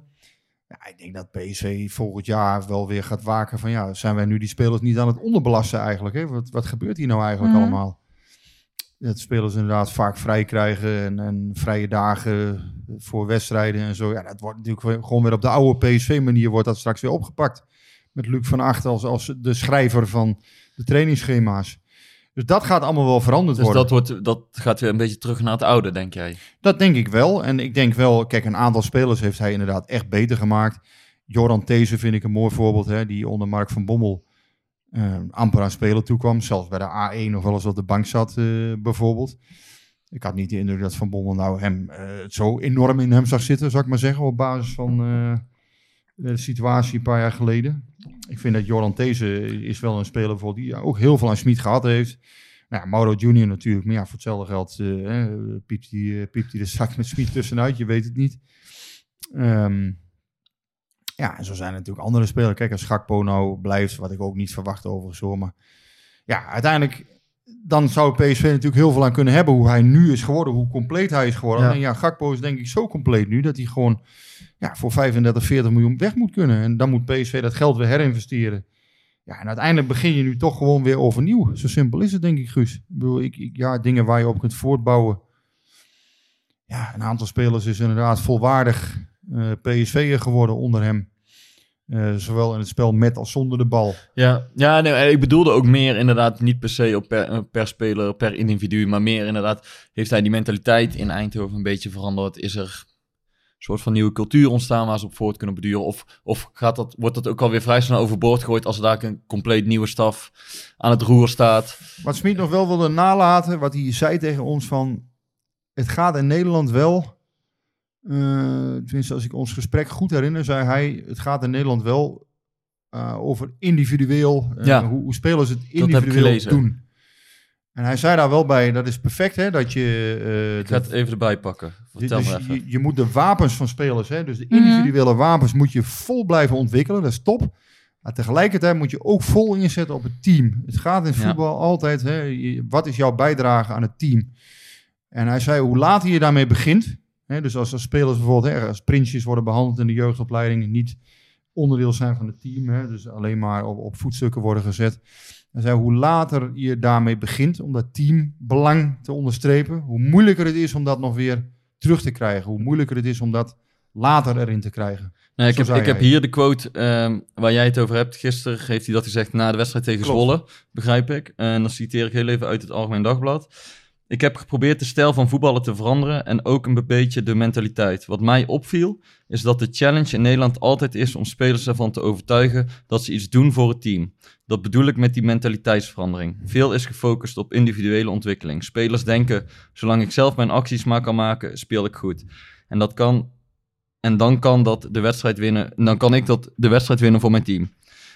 Ja, ik denk dat PSV volgend jaar wel weer gaat waken van ja, zijn wij nu die spelers niet aan het onderbelasten eigenlijk? Hè? Wat, wat gebeurt hier nou eigenlijk Mhm. allemaal? dat spelers inderdaad vaak vrij krijgen en, en vrije dagen voor wedstrijden en zo. Ja, dat wordt natuurlijk gewoon weer op de oude PSV-manier wordt dat straks weer opgepakt. Met Luc van Acht als, als de schrijver van de trainingsschema's. Dus dat gaat allemaal wel veranderd Dus worden. dat, wordt, dat gaat weer een beetje terug naar het oude, denk jij? Dat denk ik wel. En ik denk wel, kijk, een aantal spelers heeft hij inderdaad echt beter gemaakt. Joran These vind ik een mooi voorbeeld, hè, die onder Mark van Bommel eh, amper aan spelen toekwam. Zelfs bij de A1 nog wel eens op de bank zat, eh, bijvoorbeeld. Ik had niet de indruk dat Van Bommel nou hem eh, zo enorm in hem zag zitten, zou ik maar zeggen, op basis van de situatie een paar jaar geleden. Ik vind dat Joran These is wel een speler bijvoorbeeld die ook heel veel aan Smit gehad heeft. Nou, Mauro Junior natuurlijk, maar ja, voor hetzelfde geld hè, piept hij er straks met Smit tussenuit, je weet het niet. Ehm, ja, en zo zijn er natuurlijk andere spelers. Kijk, als nou blijft, wat ik ook niet verwacht overigens maar ja, uiteindelijk dan zou PSV natuurlijk heel veel aan kunnen hebben hoe hij nu is geworden, hoe compleet hij is geworden. Ja. En ja, Gakpo is denk ik zo compleet nu dat hij gewoon ja, voor 35, 40 miljoen weg moet kunnen. En dan moet PSV dat geld weer herinvesteren. Ja, en uiteindelijk begin je nu toch gewoon weer overnieuw. Zo simpel is het, denk ik, Guus. Ik bedoel, ik, ik- ja, dingen waar je op kunt voortbouwen. Ja, een aantal spelers is inderdaad volwaardig eh PSV'er geworden onder hem. Eh, zowel in het spel met als zonder de bal. Ja, ja nee, ik bedoelde ook meer inderdaad niet per se op per, per speler, per individu, maar meer inderdaad heeft hij die mentaliteit in Eindhoven een beetje veranderd? Is er een soort van nieuwe cultuur ontstaan waar ze op voort kunnen beduren? Of, of gaat dat, wordt dat ook alweer vrij snel overboord gegooid als er daar een compleet nieuwe staf aan het roer staat? Wat Smit nog wel wilde nalaten, wat hij zei tegen ons van... Het gaat in Nederland wel... eh, tenminste, als ik ons gesprek goed herinner, zei hij... Het gaat in Nederland wel eh, over individueel... eh, Ja. hoe, hoe spelers het heb ik individueel doen. En hij zei daar wel bij, dat is perfect hè, dat je... eh, Ik ga het even erbij pakken. Vertel dus me even. je, je moet de wapens van spelers, hè, dus de Mhm. individuele wapens moet je vol blijven ontwikkelen. Dat is top. Maar tegelijkertijd moet je ook vol inzetten op het team. Het gaat in Ja. voetbal altijd, hè, je- wat is jouw bijdrage aan het team? En hij zei, hoe later je daarmee begint, dus als, als spelers bijvoorbeeld hè, als prinsjes worden behandeld in de jeugdopleiding, niet onderdeel zijn van het team, hè, dus alleen maar op, op voetstukken worden gezet. Hij zei, hoe later je daarmee begint om dat teambelang te onderstrepen, hoe moeilijker het is om dat nog weer terug te krijgen. Hoe moeilijker het is om dat later erin te krijgen. Ik heb, ik heb hier de quote ehm, waar jij het over hebt. Gisteren heeft hij dat gezegd na de wedstrijd tegen Klopt. Zwolle, begrijp ik. En dan citeer ik heel even uit het Algemeen Dagblad. Ik heb geprobeerd de stijl van voetballen te veranderen en ook een beetje de mentaliteit. Wat mij opviel, is dat de challenge in Nederland altijd is om spelers ervan te overtuigen dat ze iets doen voor het team. Dat bedoel ik met die mentaliteitsverandering. Veel is gefocust op individuele ontwikkeling. Spelers denken, zolang ik zelf mijn acties maar kan maken, speel ik goed. En dat kan en dan kan dat de wedstrijd winnen. Dan kan ik dat de wedstrijd winnen voor mijn team.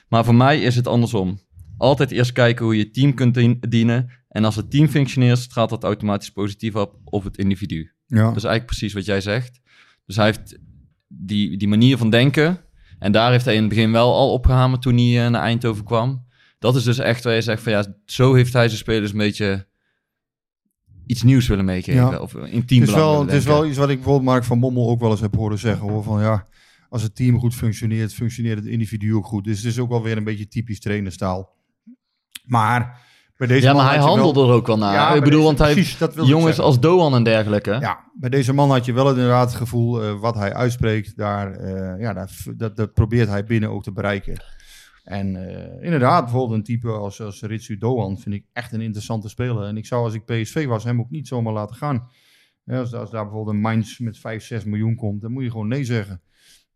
Maar voor mij is het andersom. Altijd eerst kijken hoe je team kunt dien- dienen. En als het team functioneert, straalt dat automatisch positief op op het individu. Ja. Dat is eigenlijk precies wat jij zegt. Dus hij heeft die, die manier van denken. En daar heeft hij in het begin wel al opgehamerd toen hij eh, naar Eindhoven kwam. Dat is dus echt waar je zegt van ja, zo heeft hij zijn spelers een beetje iets nieuws willen meegeven. Ja. Of in Het is, wel, het is wel iets wat ik bijvoorbeeld Mark van Bommel ook wel eens heb horen zeggen. Hoor, van ja, als het team goed functioneert, functioneert het individu ook goed. Dus het is ook wel weer een beetje typisch trainerstaal. Maar bij deze Ja, maar hij wel- handelde er ook wel naar. Ja, ik bedoel, deze- want hij precies, heeft jongens als Doan en dergelijke. Ja, bij deze man had je wel inderdaad het gevoel, eh, wat hij uitspreekt, daar, eh, ja, daar, dat, dat probeert hij binnen ook te bereiken. En eh, inderdaad, bijvoorbeeld een type als, als Ritsu Doan vind ik echt een interessante speler. En ik zou als ik PSV was hem ook niet zomaar laten gaan. Ja, als, als daar bijvoorbeeld een Mainz met 5, 6 miljoen komt, dan moet je gewoon nee zeggen.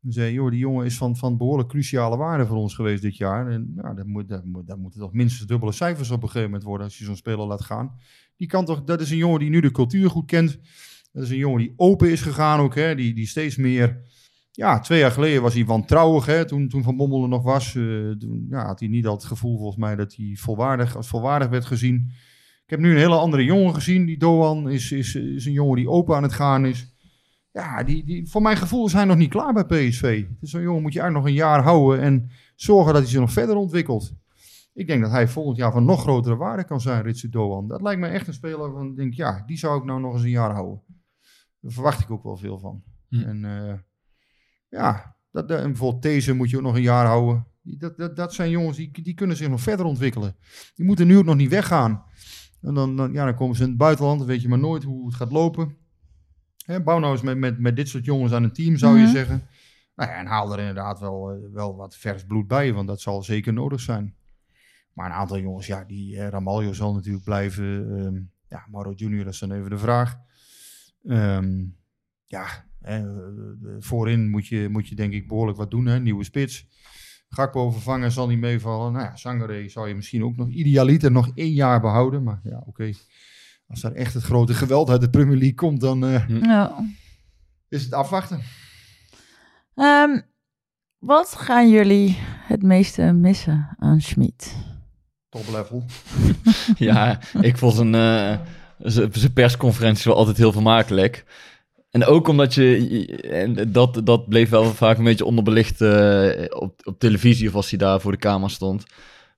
Je, joh, die jongen is van, van behoorlijk cruciale waarde voor ons geweest dit jaar. En ja, daar, moet, moet, moeten toch minstens dubbele cijfers op een gegeven moment worden als je zo'n speler laat gaan. Die kan toch, dat is een jongen die nu de cultuur goed kent. Dat is een jongen die open is gegaan ook, hè, die, die steeds meer... Ja, twee jaar geleden was hij wantrouwig, hè, toen, toen Van Bommel er nog was. eh, toen ja, had hij niet het gevoel volgens mij dat hij volwaardig, als volwaardig werd gezien. Ik heb nu een hele andere jongen gezien. Die Doan is, is, is een jongen die open aan het gaan is. Ja, die, die, voor mijn gevoel is hij nog niet klaar bij PSV. Dus zo'n jongen moet je eigenlijk nog een jaar houden en zorgen dat hij zich nog verder ontwikkelt. Ik denk dat hij volgend jaar van nog grotere waarde kan zijn, Ritsu Doan. Dat lijkt me echt een speler van, ik denk ja, die zou ik nou nog eens een jaar houden. Daar verwacht ik ook wel veel van. Hm. En eh, ja, dat, dat- en bijvoorbeeld deze moet je ook nog een jaar houden. Dat, dat, dat zijn jongens die, die kunnen zich nog verder ontwikkelen. Die moeten nu ook nog niet weggaan. En dan, dan, ja, dan komen ze in het buitenland, dan weet je maar nooit hoe het gaat lopen. Hè, bouw nou eens met, met, met dit soort jongens aan een team, zou je Mhm. zeggen. Nou ja, en haal er inderdaad wel, eh, wel wat vers bloed bij, want dat zal zeker nodig zijn. Maar een aantal jongens, ja, die eh, Ramaljo zal natuurlijk blijven. ehm, ja, Mauro Junior, dat is dan even de vraag. Ehm, ja, hè, eh, eh, voorin moet je, moet je denk ik behoorlijk wat doen, hè, nieuwe spits. Gakpo vervangen zal niet meevallen. Nou ja, Sangare zou je misschien ook nog idealiter nog één jaar behouden. Maar ja, oké. Als daar echt het grote geweld uit de Premier League komt, dan eh, Ja. is het afwachten. Ehm, wat gaan jullie het meeste missen aan Schmid? Top level. Ja, ik vond zijn, eh, zijn zijn persconferenties wel altijd heel vermakelijk. En ook omdat je, en dat, dat bleef wel vaak een beetje onderbelicht eh, op, op televisie of als hij daar voor de camera stond.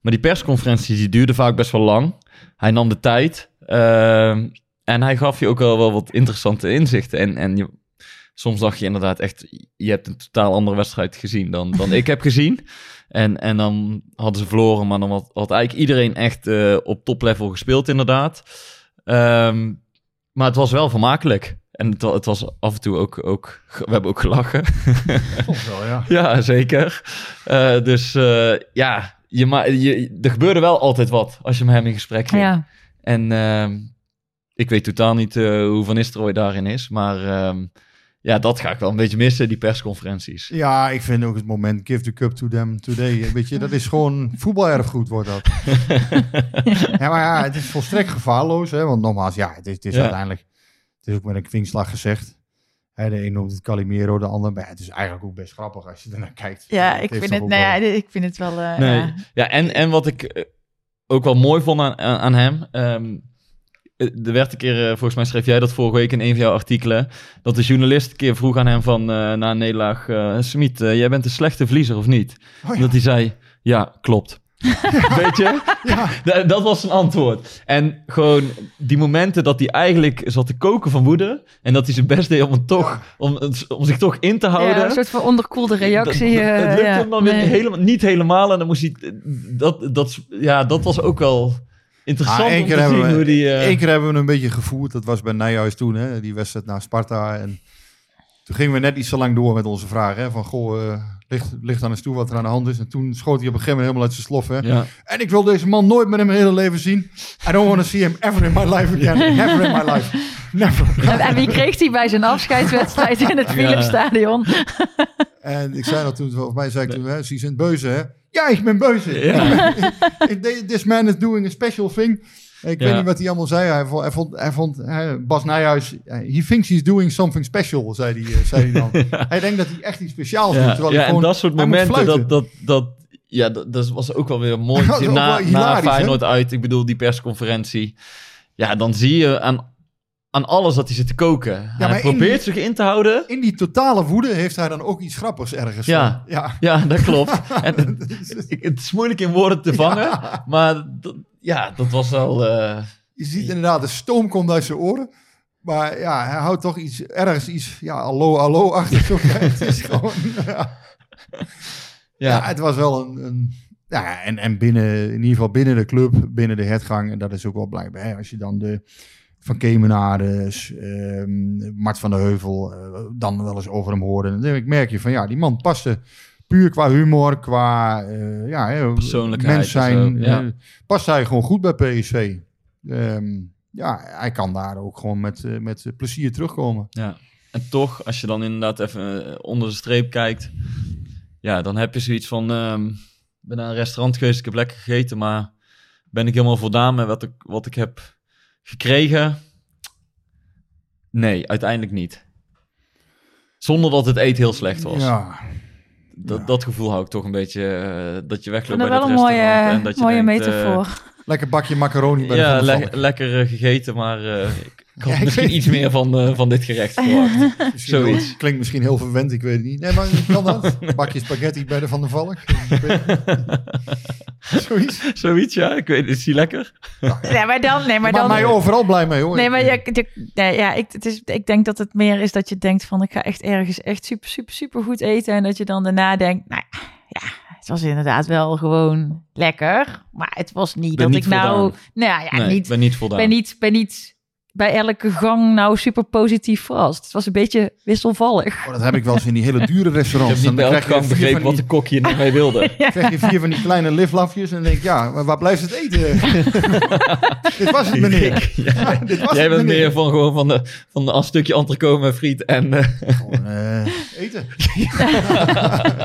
Maar die persconferenties die duurden vaak best wel lang. Hij nam de tijd ehm, en hij gaf je ook wel, wel wat interessante inzichten. En, en je, soms dacht je inderdaad echt, je hebt een totaal andere wedstrijd gezien dan, dan ik heb gezien. En, en dan hadden ze verloren, maar dan had, had eigenlijk iedereen echt eh, op toplevel gespeeld inderdaad. Ehm, maar het was wel vermakelijk. En het, het was af en toe ook, ook... We hebben ook gelachen. Soms wel, ja. ja, zeker. Eh, dus eh, ja, je, ma je, er gebeurde wel altijd wat als je met hem in gesprek ging. Ja, En ehm, ik weet totaal niet eh, hoe Van Nistelrooy daarin is. Maar ehm, ja, dat ga ik wel een beetje missen, die persconferenties. Ja, ik vind ook het moment give the cup to them today. Weet je, dat is gewoon voetbalerfgoed wordt dat. ja, maar ja, het is volstrekt gevaarloos. Hè? Want nogmaals, ja, het is, het is Ja. uiteindelijk... Het is ook met een kwinkslag gezegd. Hè, de een noemt het Calimero, de ander... Maar ja, het is eigenlijk ook best grappig als je ernaar kijkt. ja ik, vind het, nou ja, ik vind het wel... eh, Nee. ja. Ja, en, en wat ik eh, ook wel mooi vond aan, aan, hem. ehm, eh, er werd een keer, eh, volgens mij schreef jij dat vorige week in een van jouw artikelen. Dat de journalist een keer vroeg aan hem van eh, na een nederlaag. eh Smit, jij bent een slechte verliezer of niet? Oh ja. Dat hij zei: Ja, klopt. Weet je? Da- Dat was zijn antwoord. En gewoon die momenten dat hij eigenlijk zat te koken van woede. En dat hij zijn best deed om, het toch, om, het- om zich toch in te houden. Ja, een soort van onderkoelde reactie. Dat, eh, het lukte ja. hem dan weer Nee. helemaal, niet helemaal. En dan moest hij... Dat, dat, ja, dat was ook wel interessant Ah, één om keer te zien hebben we- hoe die... eh, Eén keer hebben we hem een beetje gevoerd. Dat was bij Nijhuis toen, hè, die wedstrijd naar Sparta. En toen gingen we net iets te lang door met onze vragen. Hè, van, goh, eh, ligt, ligt aan eens toe wat er aan de hand is. En toen schoot hij op een gegeven moment helemaal uit zijn slof. Hè. ja. En ik wil deze man nooit meer in mijn hele leven zien. I don't want to see him ever in my life again. Never in my life. Never. En, en wie kreeg hij bij zijn afscheidswedstrijd in het Ja. Philipsstadion? En ik zei dat toen, volgens mij zei ik toen, hè, ze zijn beuze, hè? Ja, ik ben beuze. Ja. This man is doing a special thing. Ik Ja. weet niet wat hij allemaal zei. Hij vond, hij vond, hij vond hè, Bas Nijhuis, eh, he thinks he's doing something special, zei hij, eh, zei hij dan. Hij denkt dat hij echt iets speciaals doet. Ja, Terwijl ja, hij en dat soort hij momenten, dat, dat, dat, ja, dat, dat was ook wel weer mooi. Na, na hè? Feyenoord uit, ik bedoel die persconferentie. Ja, dan zie je aan, aan alles dat hij zit te koken. maar hij probeert die- zich in te houden. In die totale woede heeft hij dan ook iets grappigs ergens Ja. van. Ja. Ja, dat klopt. en het, het is moeilijk in woorden te vangen. Maar dat, ja, dat was wel... eh, Je ziet inderdaad, de stoom komt uit zijn oren. Maar ja, hij houdt toch iets ergens iets, ja, allo, allo achter. Zo. het is gewoon, ja. Het was wel een. een ja, en, en binnen, in ieder geval binnen de club, binnen de hertgang, en dat is ook wel blijkbaar. Hè, als je dan de Van Kemenares, ehm Mart van der Heuvel, eh, dan wel eens over hem hoorde. Dan denk ik, merk je van ja, die man paste puur qua humor, qua eh, ja, Persoonlijkheid mens en zijn. zo, ja. eh, past hij gewoon goed bij PSV. Ehm, ja, hij kan daar ook gewoon met, eh, met plezier terugkomen. ja. En toch, als je dan inderdaad even onder de streep kijkt... Ja, dan heb je zoiets van... ik ben naar een restaurant geweest, ik heb lekker gegeten... maar ben ik helemaal voldaan met wat ik, wat ik heb gekregen? Nee, uiteindelijk niet. Zonder dat het eten heel slecht was. Ja, Dat, dat gevoel hou ik toch een beetje... eh, dat je wegloopt bij dat het restaurant... mooie, en dat je mooie denkt, eh, metafoor. Lekker bakje macaroni bij de ja, der le- lekker eh, gegeten, maar eh, ik, ik had Ja, ik misschien weet iets meer van, eh, van dit gerecht verwacht. Zoiets. Klinkt misschien heel verwend, ik weet het niet. Nee, maar kan dat? Bakje spaghetti bij de Van der Valk. Zoiets. Zoiets, ja. Ik weet, is die lekker? Nee, maar dan... Nee, maar Maar dan mij overal blij mee, hoor. Nee, maar je, je- nee, ja, ik, het is, ik denk dat het meer is dat je denkt van... ik ga echt ergens echt super, super, super goed eten... en dat je dan daarna denkt... nou ja, was inderdaad wel gewoon lekker. Maar het was niet Ben dat niet ik nou... voldaan. Nou ja, nee, niet, ben niet voldaan. ben niet, ben niet bij elke gang nou super positief verrast. Het was een beetje wisselvallig. Oh, dat heb ik wel eens in die hele dure Ik restaurants. heb niet bij Dan elke krijg je gang vier begrepen van wat de die- kokje er mee wilde. krijg je vier van die kleine liflafjes en denk ik, ja, maar waar blijft het eten? dit was het, meneer. Ja, dit was Jij het, bent meneer. meer van gewoon van, de, van de, een stukje entrecote met friet en eh, Gewoon, eh, eten.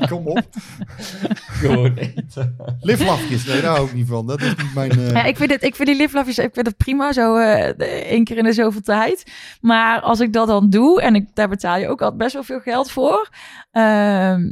Kom op. gewoon eten. Liflafjes, nee, daar hou ik niet van. Dat is niet mijn... eh, Ja, ik, vind het, ik vind die liflafjes ik vind het prima, zo eh, één keer in de zoveel tijd. Maar als ik dat dan doe, en ik, daar betaal je ook al best wel veel geld voor... ehm,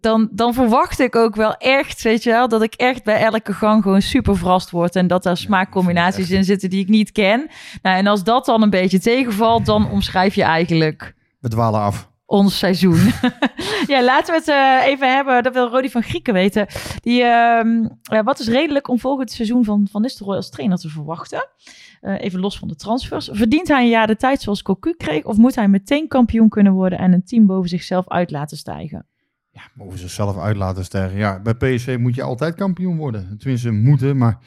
dan, dan verwacht ik ook wel echt, weet je wel, dat ik echt bij elke gang gewoon super verrast word. En dat daar smaakcombinaties in zitten die ik niet ken. Nou, en als dat dan een beetje tegenvalt, dan omschrijf je eigenlijk we dwalen af. ons seizoen. ja, laten we het eh, even hebben. Dat wil Rodi van Grieken weten. Die, ehm, eh, wat is redelijk om volgend seizoen van Van Nistelrooy als trainer te verwachten? Eh, even los van de transfers. Verdient hij een jaar de tijd zoals Cocu kreeg? Of moet hij meteen kampioen kunnen worden en een team boven zichzelf uit laten stijgen? Ja, mogen ze zelf uit laten stijgen. Ja, bij PSV moet je altijd kampioen worden. Tenminste, moeten, maar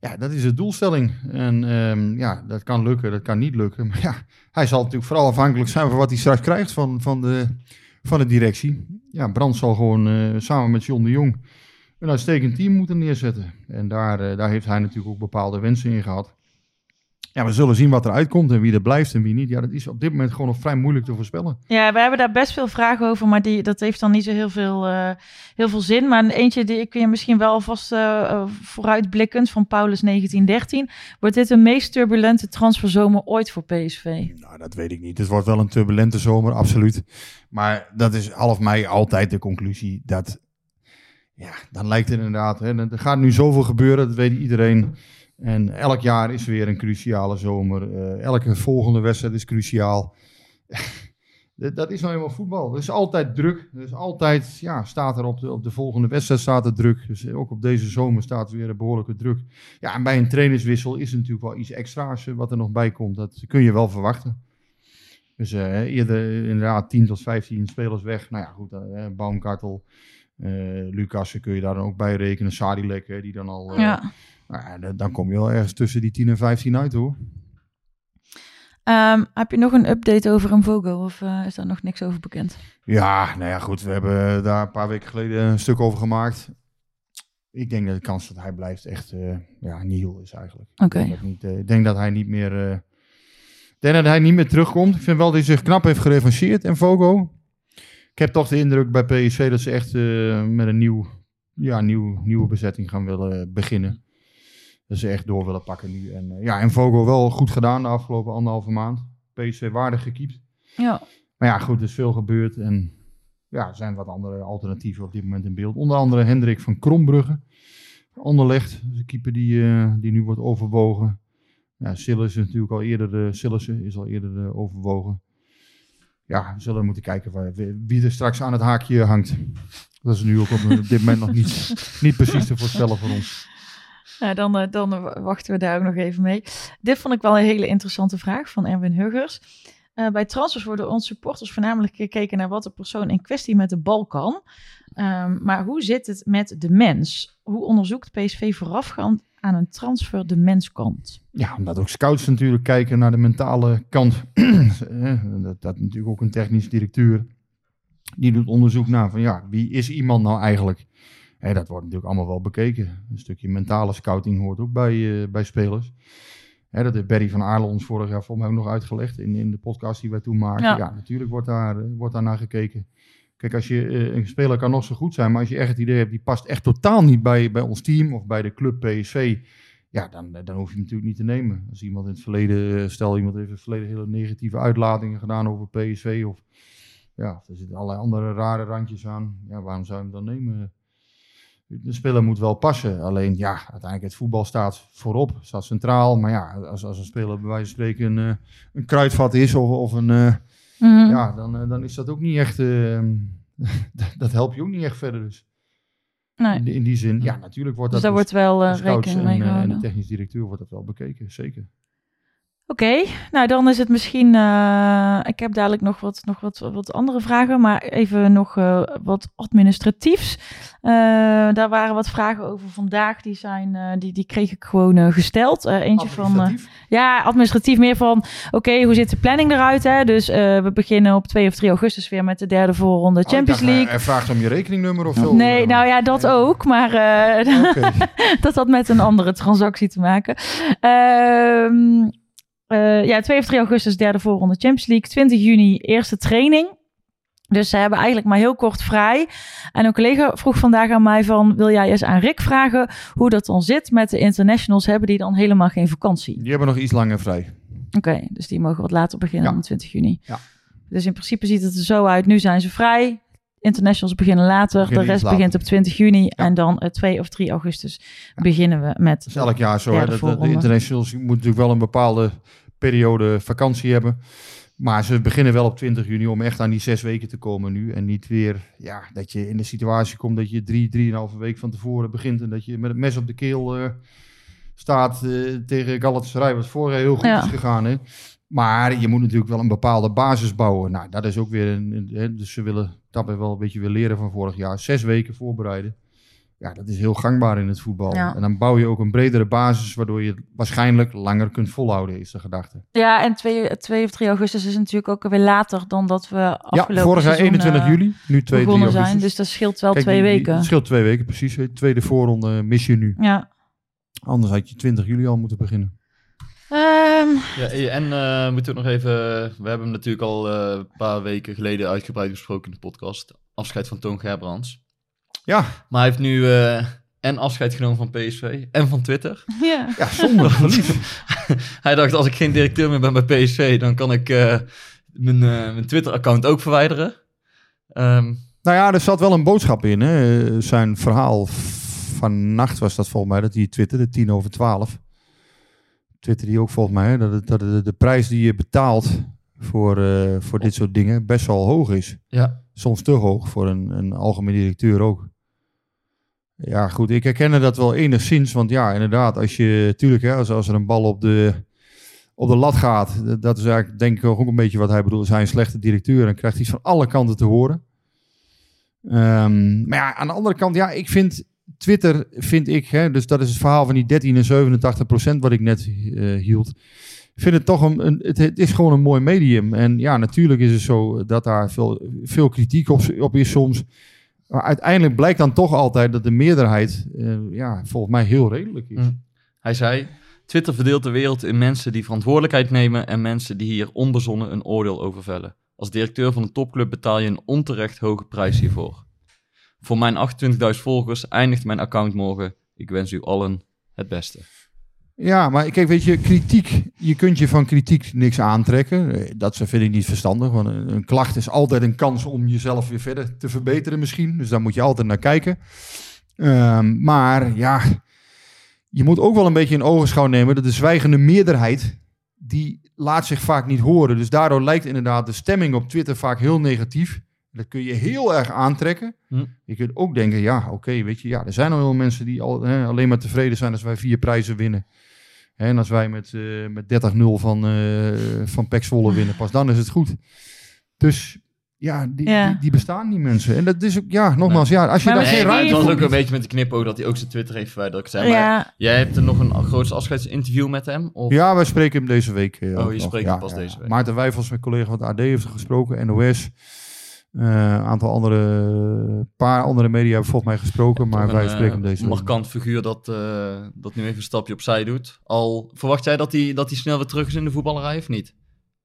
ja, dat is de doelstelling. En ehm, ja, dat kan lukken, dat kan niet lukken. Maar ja, hij zal natuurlijk vooral afhankelijk zijn van wat hij straks krijgt van, van, de, van de directie. Ja, Brand zal gewoon eh, samen met John de Jong een uitstekend team moeten neerzetten. En daar, eh, daar heeft hij natuurlijk ook bepaalde wensen in gehad. Ja, we zullen zien wat eruit komt en wie er blijft en wie niet. Ja, dat is op dit moment gewoon nog vrij moeilijk te voorspellen. Ja, we hebben daar best veel vragen over, maar die, dat heeft dan niet zo heel veel, eh, heel veel zin. Maar eentje die kun je misschien wel alvast eh, eh, vooruitblikkend van Paulus 1913. Wordt dit de meest turbulente transferzomer ooit voor PSV? Nou, dat weet ik niet. Het wordt wel een turbulente zomer, absoluut. Maar dat is half mei altijd de conclusie. Dat, ja, dan lijkt het inderdaad. Hè, er gaat nu zoveel gebeuren, dat weet iedereen. En elk jaar is weer een cruciale zomer. Eh, elke volgende wedstrijd is cruciaal. dat is nou eenmaal voetbal. Er is altijd druk. Er is altijd, ja, staat er op de, op de volgende wedstrijd staat er druk. Dus ook op deze zomer staat weer een behoorlijke druk. Ja, en bij een trainerswissel is er natuurlijk wel iets extra's eh, wat er nog bij komt. Dat kun je wel verwachten. Dus eh, eerder inderdaad 10 tot 15 spelers weg. Nou ja, goed, eh Baumkartel, eh Lucas kun je daar dan ook bij rekenen. Sadilek, die dan al... Ja. Nou dan- kom je wel ergens tussen die 10 en 15 uit hoor. Ehm, heb je nog een update over een Vogo of eh, is daar nog niks over bekend? Ja, nou ja, goed. We hebben daar een paar weken geleden een stuk over gemaakt. Ik denk dat de kans dat hij blijft echt eh ja, nihil is eigenlijk. Oké. Ik, denk dat niet, eh, ik denk dat hij niet meer... ik denk dat hij niet meer terugkomt. Ik vind wel dat hij zich knap heeft gerevancheerd en Vogo. Ik heb toch de indruk bij PSV dat ze echt met een nieuw, ja, nieuw, nieuwe bezetting gaan willen beginnen. Dat ze echt door willen pakken nu. En, eh, ja, en Vogo wel goed gedaan de afgelopen anderhalve maand. PSV waardig gekiept. Ja. Maar ja, goed, er is veel gebeurd. En ja, er zijn wat andere alternatieven op dit moment in beeld. Onder andere Hendrik van Krombrugge. Anderlecht, de keeper die, eh, die nu wordt overwogen. Ja, Sillis is natuurlijk al eerder, eh Sillissen is al eerder overwogen. Ja, we zullen moeten kijken waar, wie er straks aan het haakje hangt. Dat is nu ook op, op dit moment nog niet, niet precies te voorspellen voor ons. Nou, dan, eh, dan wachten we daar ook nog even mee. Dit vond ik wel een hele interessante vraag van Erwin Huggers. Eh, bij transfers worden onze supporters voornamelijk gekeken naar wat de persoon in kwestie met de bal kan. Ehm, maar hoe zit het met de mens? Hoe onderzoekt PSV voorafgaand aan een transfer de menskant? Ja, omdat ook scouts natuurlijk kijken naar de mentale kant. Eh, dat, dat natuurlijk ook een technisch directeur. Die doet onderzoek naar van ja, wie is iemand nou eigenlijk? Hè, dat wordt natuurlijk allemaal wel bekeken. Een stukje mentale scouting hoort ook bij, eh, bij spelers. Hè, dat heeft Barry van Aarle ons vorig jaar volgens mij ook nog uitgelegd in, in de podcast die wij toen maakten. Ja. Ja, natuurlijk wordt daar, eh, wordt daar naar gekeken. Kijk, als je, eh, een speler kan nog zo goed zijn, maar als je echt het idee hebt, die past echt totaal niet bij, bij ons team of bij de club PSV, ja, dan, dan hoef je hem natuurlijk niet te nemen. Als iemand in het verleden, stel iemand heeft in het verleden hele negatieve uitlatingen gedaan over PSV of ja, er zitten allerlei andere rare randjes aan, ja, waarom zou je hem dan nemen? De speler moet wel passen, alleen ja, uiteindelijk het voetbal staat voorop, staat centraal, maar ja, als, als een speler bij wijze van spreken een, eh, een kruidvat is of, of een, eh, Mhm. ja, dan, eh, dan is dat ook niet echt, dat- helpt je ook niet echt verder dus. Nee. In, die- in die zin, ja, natuurlijk wordt Dus dat daar door wordt wel rekening en, mee eh, en de gehouden. technisch directeur wordt dat wel bekeken, zeker. Oké, nou dan is het misschien. eh, ik heb dadelijk nog wat, nog wat, wat andere vragen, maar even nog eh, wat administratiefs. Eh, daar waren wat vragen over vandaag. Die, zijn, eh, die, die kreeg ik gewoon gesteld. Eh, eentje van. ja, administratief meer van. Oké, hoe ziet de planning eruit? Hè? Dus eh, we beginnen op 2 of 3 augustus weer met de derde voorronde Oh, Champions dacht, League. Hij vraagt om je rekeningnummer of zo. Nee, nou ja, dat ook. Maar eh, Oké. dat had met een andere transactie te maken. Ehm, eh, ja, 2 of 3 augustus derde voorronde Champions League. 20 juni eerste training. Dus ze hebben eigenlijk maar heel kort vrij. En een collega vroeg vandaag aan mij van... wil jij eens aan Rick vragen hoe dat dan zit met de internationals? Hebben die dan helemaal geen vakantie? Die hebben nog iets langer vrij. Oké, dus die mogen wat later beginnen Ja. dan 20 juni. Ja. Dus in principe ziet het er zo uit. Nu zijn ze vrij. Internationals beginnen later. Beginnen de rest later. begint op 20 juni. En dan eh, 2 of 3 augustus beginnen we met... Dat is elk jaar zo. Hè? De voorronde. internationals moeten natuurlijk wel een bepaalde periode vakantie hebben. Maar ze beginnen wel op 20 juni om echt aan die zes weken te komen nu. En niet weer ja, dat je in de situatie komt dat je drie, drieënhalve week van tevoren begint. En dat je met het mes op de keel eh, staat eh, tegen Galatasaray. Wat vorig jaar heel goed Ja. is gegaan. Hè? Maar je moet natuurlijk wel een bepaalde basis bouwen. Nou, dat is ook weer een. een- hè, dus ze willen dat wel een beetje weer leren van vorig jaar. Zes weken voorbereiden. Ja, dat is heel gangbaar in het voetbal. Ja. En dan bouw je ook een bredere basis, waardoor je het waarschijnlijk langer kunt volhouden, is de gedachte. Ja, en 2, 2 of 3 augustus is natuurlijk ook weer later dan dat we Ja, afgelopen vorig jaar seizoen, 21 eh, juli, nu 2, 3 begonnen augustus. zijn. Dus dat scheelt wel Kijk, twee die- weken. Het scheelt twee weken, precies. Tweede voorronde mis je nu. Ja. Anders had je 20 juli al moeten beginnen. Ehm, Ja, en eh moeten we ook nog even... We hebben hem natuurlijk al eh, een paar weken geleden uitgebreid besproken in de podcast. Afscheid van Toon Gerbrands. Ja, Maar hij heeft nu eh, en afscheid genomen van PSV en van Twitter. ja. ja zonde. hij dacht, als ik geen directeur meer ben bij PSV, dan kan ik eh, mijn, eh, mijn Twitter-account ook verwijderen. Ehm, Nou ja, er zat wel een boodschap in. Hè. Zijn verhaal vannacht was dat volgens mij, dat hij twitterde, tien over twaalf. Twitterde hij ook volgens mij, hè, dat, het, dat de, de prijs die je betaalt voor, eh, voor dit soort dingen best wel hoog is. ja, Soms te hoog voor een, een algemeen directeur ook. Ja, goed, ik herkende dat wel enigszins. Want ja, inderdaad, als je, tuurlijk, hè, als, als er een bal op de, op de lat gaat, dat is eigenlijk denk ik ook een beetje wat hij bedoelt. Een slechte directeur en krijgt iets van alle kanten te horen. Ehm, maar ja, aan de andere kant, ja, ik vind Twitter, vind ik, hè, dus dat is het verhaal van die 13 en 87 procent wat ik net eh, hield. Ik vind het toch een, het is gewoon een mooi medium. En ja, natuurlijk is het zo dat daar veel, veel kritiek op, op is soms. Maar uiteindelijk blijkt dan toch altijd dat de meerderheid, eh, ja, volgens mij heel redelijk is. Mm. hij zei... Twitter verdeelt de wereld in mensen die verantwoordelijkheid nemen en mensen die hier onbezonnen een oordeel over vellen. Als directeur van een topclub betaal je een onterecht hoge prijs hiervoor. Voor mijn 28.000 volgers eindigt mijn account morgen. Ik wens u allen het beste. Ja, maar kijk, weet je, kritiek, je kunt je van kritiek niks aantrekken. Eh, Dat vind ik niet verstandig, want een, een klacht is altijd een kans om jezelf weer verder te verbeteren misschien. Dus daar moet je altijd naar kijken. Ehm, maar ja, je moet ook wel een beetje in ogenschouw nemen dat de zwijgende meerderheid, die laat zich vaak niet horen. Dus daardoor lijkt inderdaad de stemming op Twitter vaak heel negatief. Dat kun je heel erg aantrekken. Hm. Je kunt ook denken, ja, oké, weet je, ja, er zijn al heel veel mensen die al, hè, alleen maar tevreden zijn als wij vier prijzen winnen. En als wij met, eh, met 30-0 van, eh van Pek Zwolle winnen, pas dan is het goed. Dus ja, die, Ja. Die, die bestaan die mensen. En dat is ook, ja, nogmaals, ja, als je Maar daar geen ruimte het was voor ook een beetje met de knipoog dat hij ook zijn Twitter heeft verwijderd. dat Ik zei, maar ja, jij hebt er nog een grootste afscheidsinterview met hem? Of? Ja, wij spreken hem deze week. eh, Oh, je nog. spreekt ja, hem pas ja. deze week. Maarten Wijfels, mijn collega van het AD, heeft gesproken. NOS. Een aantal andere, paar andere media hebben volgens mij gesproken, maar wij een, spreken eh, deze week. markant figuur dat, eh, dat nu even een stapje opzij doet. Al verwacht jij dat hij, dat hij snel weer terug is in de voetballerij of niet?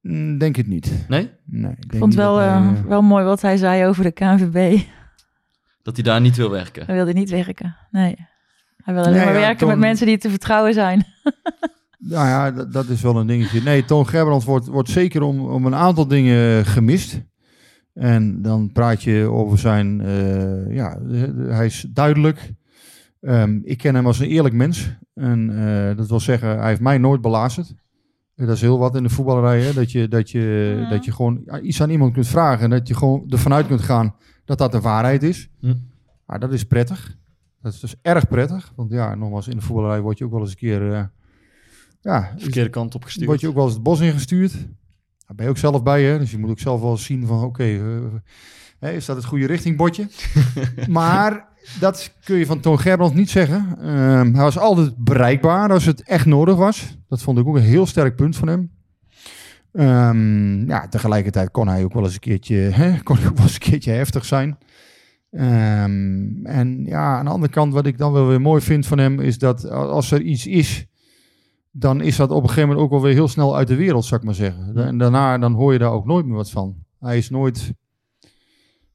Mm, Denk het niet. Nee? Nee, ik denk vond het niet wel, hij, eh, eh, wel mooi wat hij zei over de KNVB. Dat hij daar niet wil werken. Hij wilde niet werken. Nee. Hij wil alleen Nee, maar ja, werken met mensen die te vertrouwen zijn. Nou ja, dat, dat is wel een dingetje. Nee, Toon Gerbrands wordt, wordt zeker om, om een aantal dingen gemist. En dan praat je over zijn... eh, ja, hij is duidelijk. Ehm, ik ken hem als een eerlijk mens. En eh, dat wil zeggen, hij heeft mij nooit belazerd. Dat is heel wat in de voetballerij. Hè? Dat, je, dat, je, Ja. dat je gewoon iets aan iemand kunt vragen. En dat je gewoon ervan uit kunt gaan dat dat de waarheid is. Hm. Maar dat is prettig. Dat is dus erg prettig. Want ja, nogmaals, in de voetballerij word je ook wel eens een keer... eh, ja, Verkeerde kant op gestuurd. word je ook wel eens het bos ingestuurd. Daar ben je ook zelf bij, hè? dus je moet ook zelf wel zien van, oké, eh, hè, is dat het goede richtingbordje? maar dat kun je van Toon Gerbrands niet zeggen. Ehm, hij was altijd bereikbaar als het echt nodig was. Dat vond ik ook een heel sterk punt van hem. Ehm, ja, tegelijkertijd kon hij ook wel eens een keertje, hè, kon hij ook wel eens een keertje heftig zijn. Ehm, en ja, aan de andere kant, wat ik dan wel weer mooi vind van hem, is dat als er iets is, dan is dat op een gegeven moment ook wel weer heel snel uit de wereld, zou ik maar zeggen. En daarna dan hoor je daar ook nooit meer wat van. Hij is nooit.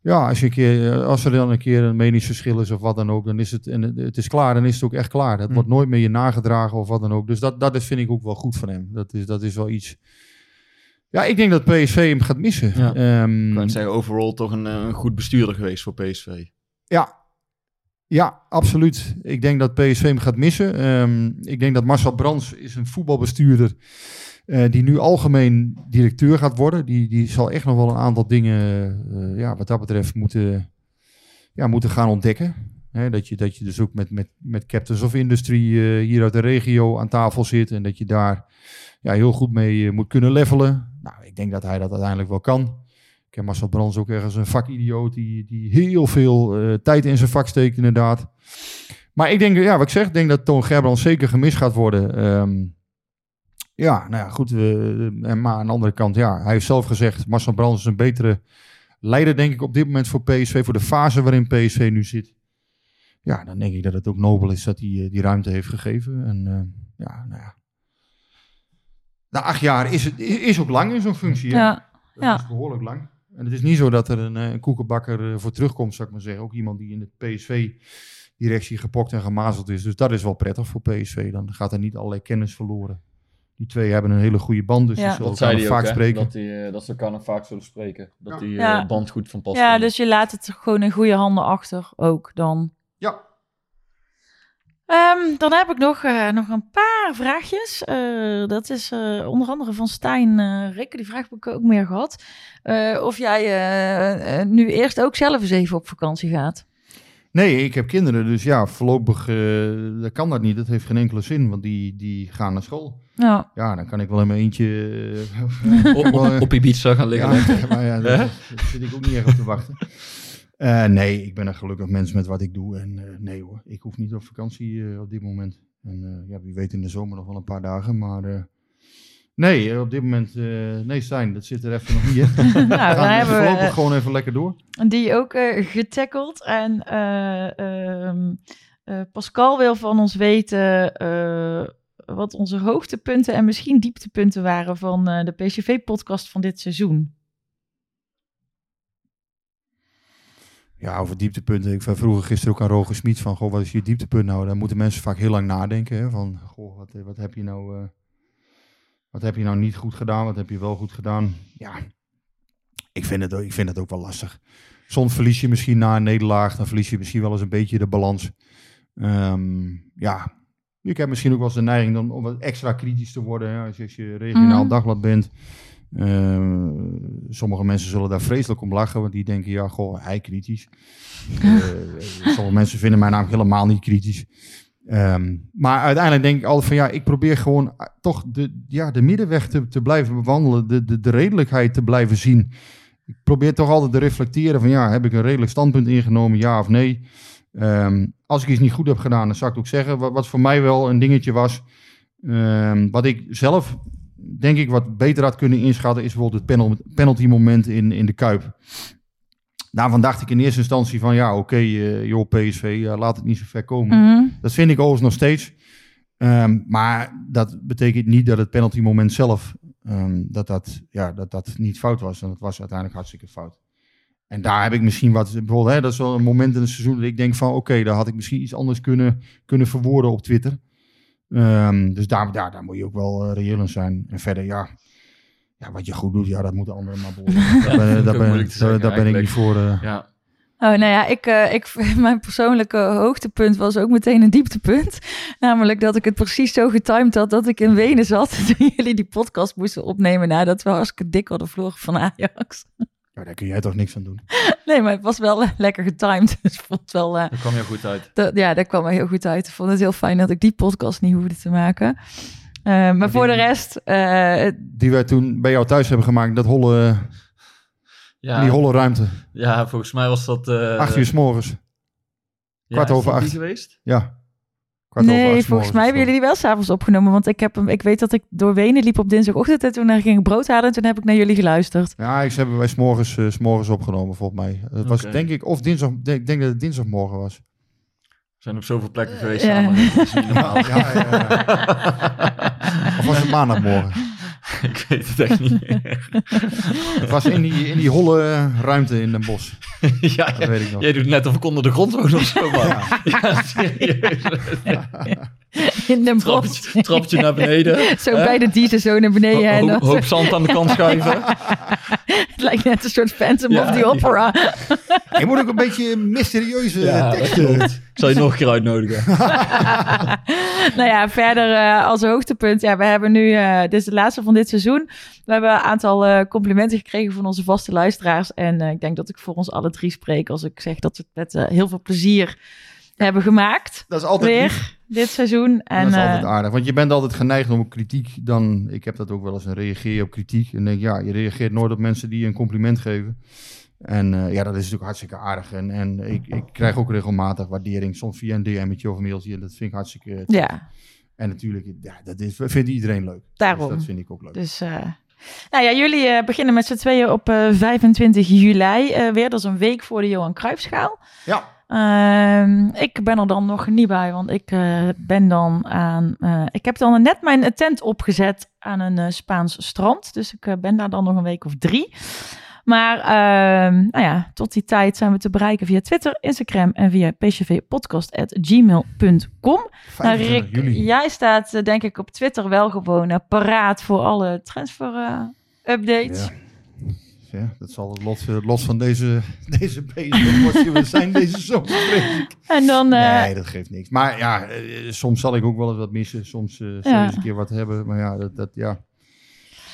Ja, als, je een keer, als er dan een keer een meningsverschil is of wat dan ook, dan is het, en het- het is klaar, dan is het ook echt klaar. Het Hm. wordt nooit meer je nagedragen of wat dan ook. Dus dat, dat is, vind ik ook wel goed van hem. Dat is, dat is wel iets. Ja, ik denk dat PSV hem gaat missen. Ja. Ehm, Ik kan zeggen, overal toch een, eh, een goed bestuurder geweest voor PSV. Ja, ja, absoluut. Ik denk dat PSV hem gaat missen. Ehm, ik denk dat Marcel Brands is een voetbalbestuurder eh, die nu algemeen directeur gaat worden. Die, die zal echt nog wel een aantal dingen, eh, ja, wat dat betreft, moeten, ja, moeten gaan ontdekken. Dat, je, dat je dus ook met, met, met Captains of Industry eh, hier uit de regio aan tafel zit. En dat je daar ja, heel goed mee moet kunnen levelen. Nou, ik denk dat hij dat uiteindelijk wel kan. Ken Marcel Brands ook ergens een vakidioot die, die heel veel eh, tijd in zijn vak steekt, inderdaad. Maar ik denk, ja, wat ik zeg, ik denk dat Toon Gerbrands zeker gemist gaat worden. Ehm, ja, nou ja, goed. we- en maar aan de andere kant, ja, hij heeft zelf gezegd, Marcel Brands is een betere leider, denk ik, op dit moment voor PSV, voor de fase waarin PSV nu zit. Ja, dan denk ik dat het ook nobel is dat hij eh, die ruimte heeft gegeven. En eh, ja, nou ja. Na acht jaar is het is ook lang in zo'n functie. hè? Ja, Dat Ja. is behoorlijk lang. En het is niet zo dat er een, eh, een koekenbakker eh, voor terugkomt, zou ik maar zeggen. Ook iemand die in de PSV-directie gepokt en gemazeld is. Dus dat is wel prettig voor PSV. Dan gaat er niet allerlei kennis verloren. Die twee hebben een hele goede band, dus Ja. die zullen Dat elkaar zei ook, vaak hè, spreken. Dat, die, eh, dat ze elkaar nog vaak zullen spreken. Dat Ja. die Ja. band goed van pas ja komt. dus je laat het gewoon in goede handen achter ook dan. Ja, Ehm, dan heb ik nog, eh, nog een paar vraagjes. Eh, dat is eh, onder andere van Stijn eh Rikke. Die vraag heb ik ook meer gehad. Eh, of jij nu eerst ook zelf eens even op vakantie gaat. Nee, ik heb kinderen, dus ja, voorlopig eh, dat kan dat niet. Dat heeft geen enkele zin, want die, die gaan naar school. Ja, Ja, dan kan ik wel in mijn eentje... op, op, op Ibiza gaan liggen. Ja, maar ja, daar daar zit ik ook niet echt op te wachten. Eh, nee, ik ben een gelukkig mens met wat ik doe. En eh, nee hoor, ik hoef niet op vakantie eh, op dit moment. En ja, wie weet in de zomer nog wel een paar dagen. Maar nee, op dit moment, nee Stijn, dat zit er even nog niet in. We nou, dan gaan hebben we voorlopig gewoon even lekker door. die ook getackeld. En eh, ehm, eh, Pascal wil van ons weten wat onze hoogtepunten en misschien dieptepunten waren van de PCV-podcast van dit seizoen. Ja, over dieptepunten. Ik vroeg gisteren ook aan Roger Smit van, goh, wat is je dieptepunt nou? Daar moeten mensen vaak heel lang nadenken. Hè? Van, goh, wat, wat heb je nou... eh, wat heb je nou niet goed gedaan? Wat heb je wel goed gedaan? Ja, ik vind het, ook- ik vind het ook wel lastig. Soms verlies je misschien na een nederlaag, dan verlies je misschien wel eens een beetje de balans. Ehm, ja, ik heb misschien ook wel eens de neiging dan om wat extra kritisch te worden. Hè? Als, je, als je regionaal Mhm. dagblad bent. Ehm, sommige mensen zullen daar vreselijk om lachen, want die denken, ja, goh, hij kritisch. Eh, sommige mensen vinden mij namelijk helemaal niet kritisch. Ehm, maar uiteindelijk denk ik altijd van ja, ik probeer gewoon eh, toch de, ja, de middenweg te, te blijven bewandelen, de, de, de redelijkheid te blijven zien. Ik probeer toch altijd te reflecteren van ja, heb ik een redelijk standpunt ingenomen, ja of nee. Ehm, als ik iets niet goed heb gedaan, dan zou ik het ook zeggen. Wat, wat voor mij wel een dingetje was, wat ik zelf denk ik wat beter had kunnen inschatten, is bijvoorbeeld het penal, penalty moment in, in de Kuip. Daarvan dacht ik in eerste instantie van ja, oké, eh, joh, PSV, eh, laat het niet zo ver komen. Mhm. Dat vind ik overigens nog steeds. Ehm, maar dat betekent niet dat het penalty moment zelf ehm, dat, dat, ja, dat dat niet fout was. En dat was uiteindelijk hartstikke fout. En daar heb ik misschien wat, bijvoorbeeld, hè, dat is wel een moment in het seizoen dat ik denk van, oké, daar had ik misschien iets anders kunnen, kunnen verwoorden op Twitter. Ehm, dus daar, daar, daar moet je ook wel eh, reëel in zijn. En verder, ja, ja, wat je goed doet, ja, dat moeten anderen maar beoordelen. Daar ben, ook daar ben, zeggen, daar ben ik niet voor. eh. Ja. Oh, nou ja, ik, eh, ik, mijn persoonlijke hoogtepunt was ook meteen een dieptepunt. Namelijk dat ik het precies zo getimed had dat ik in Wenen zat. Toen jullie die podcast moesten opnemen nadat we hartstikke dik hadden verloren van Ajax. Ja, daar kun jij toch niks aan doen. Nee, maar het was wel eh, lekker getimed. Dus ik vond het wel... eh, Dat kwam heel goed uit. dat, ja, dat kwam er heel goed uit. Ik vond het heel fijn dat ik die podcast niet hoefde te maken. Eh, maar voor de rest, eh, Die wij toen bij jou thuis hebben gemaakt. Dat holle, Ja, die holle ruimte. ja, volgens mij was dat... eh Acht uur s morgens. ja, kwart over acht. geweest? Ja. Kwart nee, volgens mij morgens hebben jullie die wel s'avonds opgenomen. Want ik, heb hem, ik weet dat ik door Wenen liep op dinsdagochtend en toen ging ik brood halen en toen heb ik naar jullie geluisterd. Ja, ik hebben wij s'morgens uh, s'morgens opgenomen, volgens mij. Het was denk ik, of dinsdag, ik denk dat het dinsdagmorgen was. We zijn op zoveel plekken geweest Ja. samen. Dat is niet normaal. Ja, ja, ja. Of was het maandagmorgen? ik weet het echt niet meer. Het was in die, in die holle ruimte in Den Bosch. ja, Dat weet ik nog. jij doet net of ik onder de grond woon of zo, man. Ja, serieus. In Den Bosch. Trappetje, trappetje naar beneden. Zo Hè? bij de diesel zo naar beneden. en Ho- hoop, zand aan de kant schuiven. Het lijkt net een soort Phantom Ja, of the die- Opera. Je moet ook een beetje mysterieuze Ja, dat teksten. Ik zal je nog een keer uitnodigen. nou ja, verder eh, als hoogtepunt. Ja, we hebben nu, eh, dit is de laatste van dit seizoen. We hebben een aantal eh, complimenten gekregen van onze vaste luisteraars. En eh, ik denk dat ik voor ons alle drie spreek als ik zeg dat we het met heel veel plezier hebben gemaakt. Dat is altijd Weer lief. dit seizoen. En, dat is eh, altijd aardig. Want je bent altijd geneigd om kritiek dan... Ik heb dat ook wel eens, een reageer op kritiek. En denk ja, je reageert nooit op mensen die je een compliment geven. En eh, ja, dat is natuurlijk hartstikke aardig. En, en ik, ik krijg ook regelmatig waardering. Soms via een DM'tje of een mailtje. En dat vind ik hartstikke... ja, En natuurlijk, ja, dat is, vindt iedereen leuk. Daarom. Dus dat vind ik ook leuk. dus... eh, nou ja, jullie eh, beginnen met z'n tweeën op eh, 25 juli eh, weer. Dat is een week voor de Johan Cruijffschaal. Ja, Ehm, ik ben er dan nog niet bij, want ik eh, ben dan aan. eh, ik heb dan net mijn tent opgezet aan een eh, Spaans strand. Dus ik ben daar dan nog een week of drie. Maar ehm, nou ja, tot die tijd zijn we te bereiken via Twitter, Instagram en via pcvpodcast.gmail.com. Nou, 25 Rick, juli. jij staat denk ik op Twitter wel gewoon paraat voor alle transfer updates. Ja. Dat zal het lot, lot van deze, deze bezig zijn deze zomer, ik. En dan, eh, Nee, dat geeft niks. Maar ja, eh, soms zal ik ook wel eens wat missen. Soms eh zal Ja. je eens een keer wat hebben. Maar ja, dat, dat ja.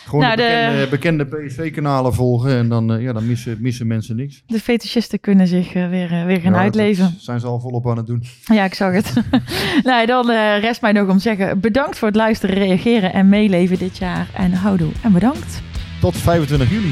Gewoon Nou, de de- bekende, bekende PSV-kanalen volgen. En dan, eh, ja, dan missen, missen mensen niks. de fetischisten kunnen zich eh, weer, eh, weer gaan Ja, uitleven. Dat zijn ze al volop aan het doen. Ja, ik zag het. nou, dan eh, rest mij nog om te zeggen: bedankt voor het luisteren, reageren en meeleven dit jaar. En houdoe en bedankt. Tot 25 juli.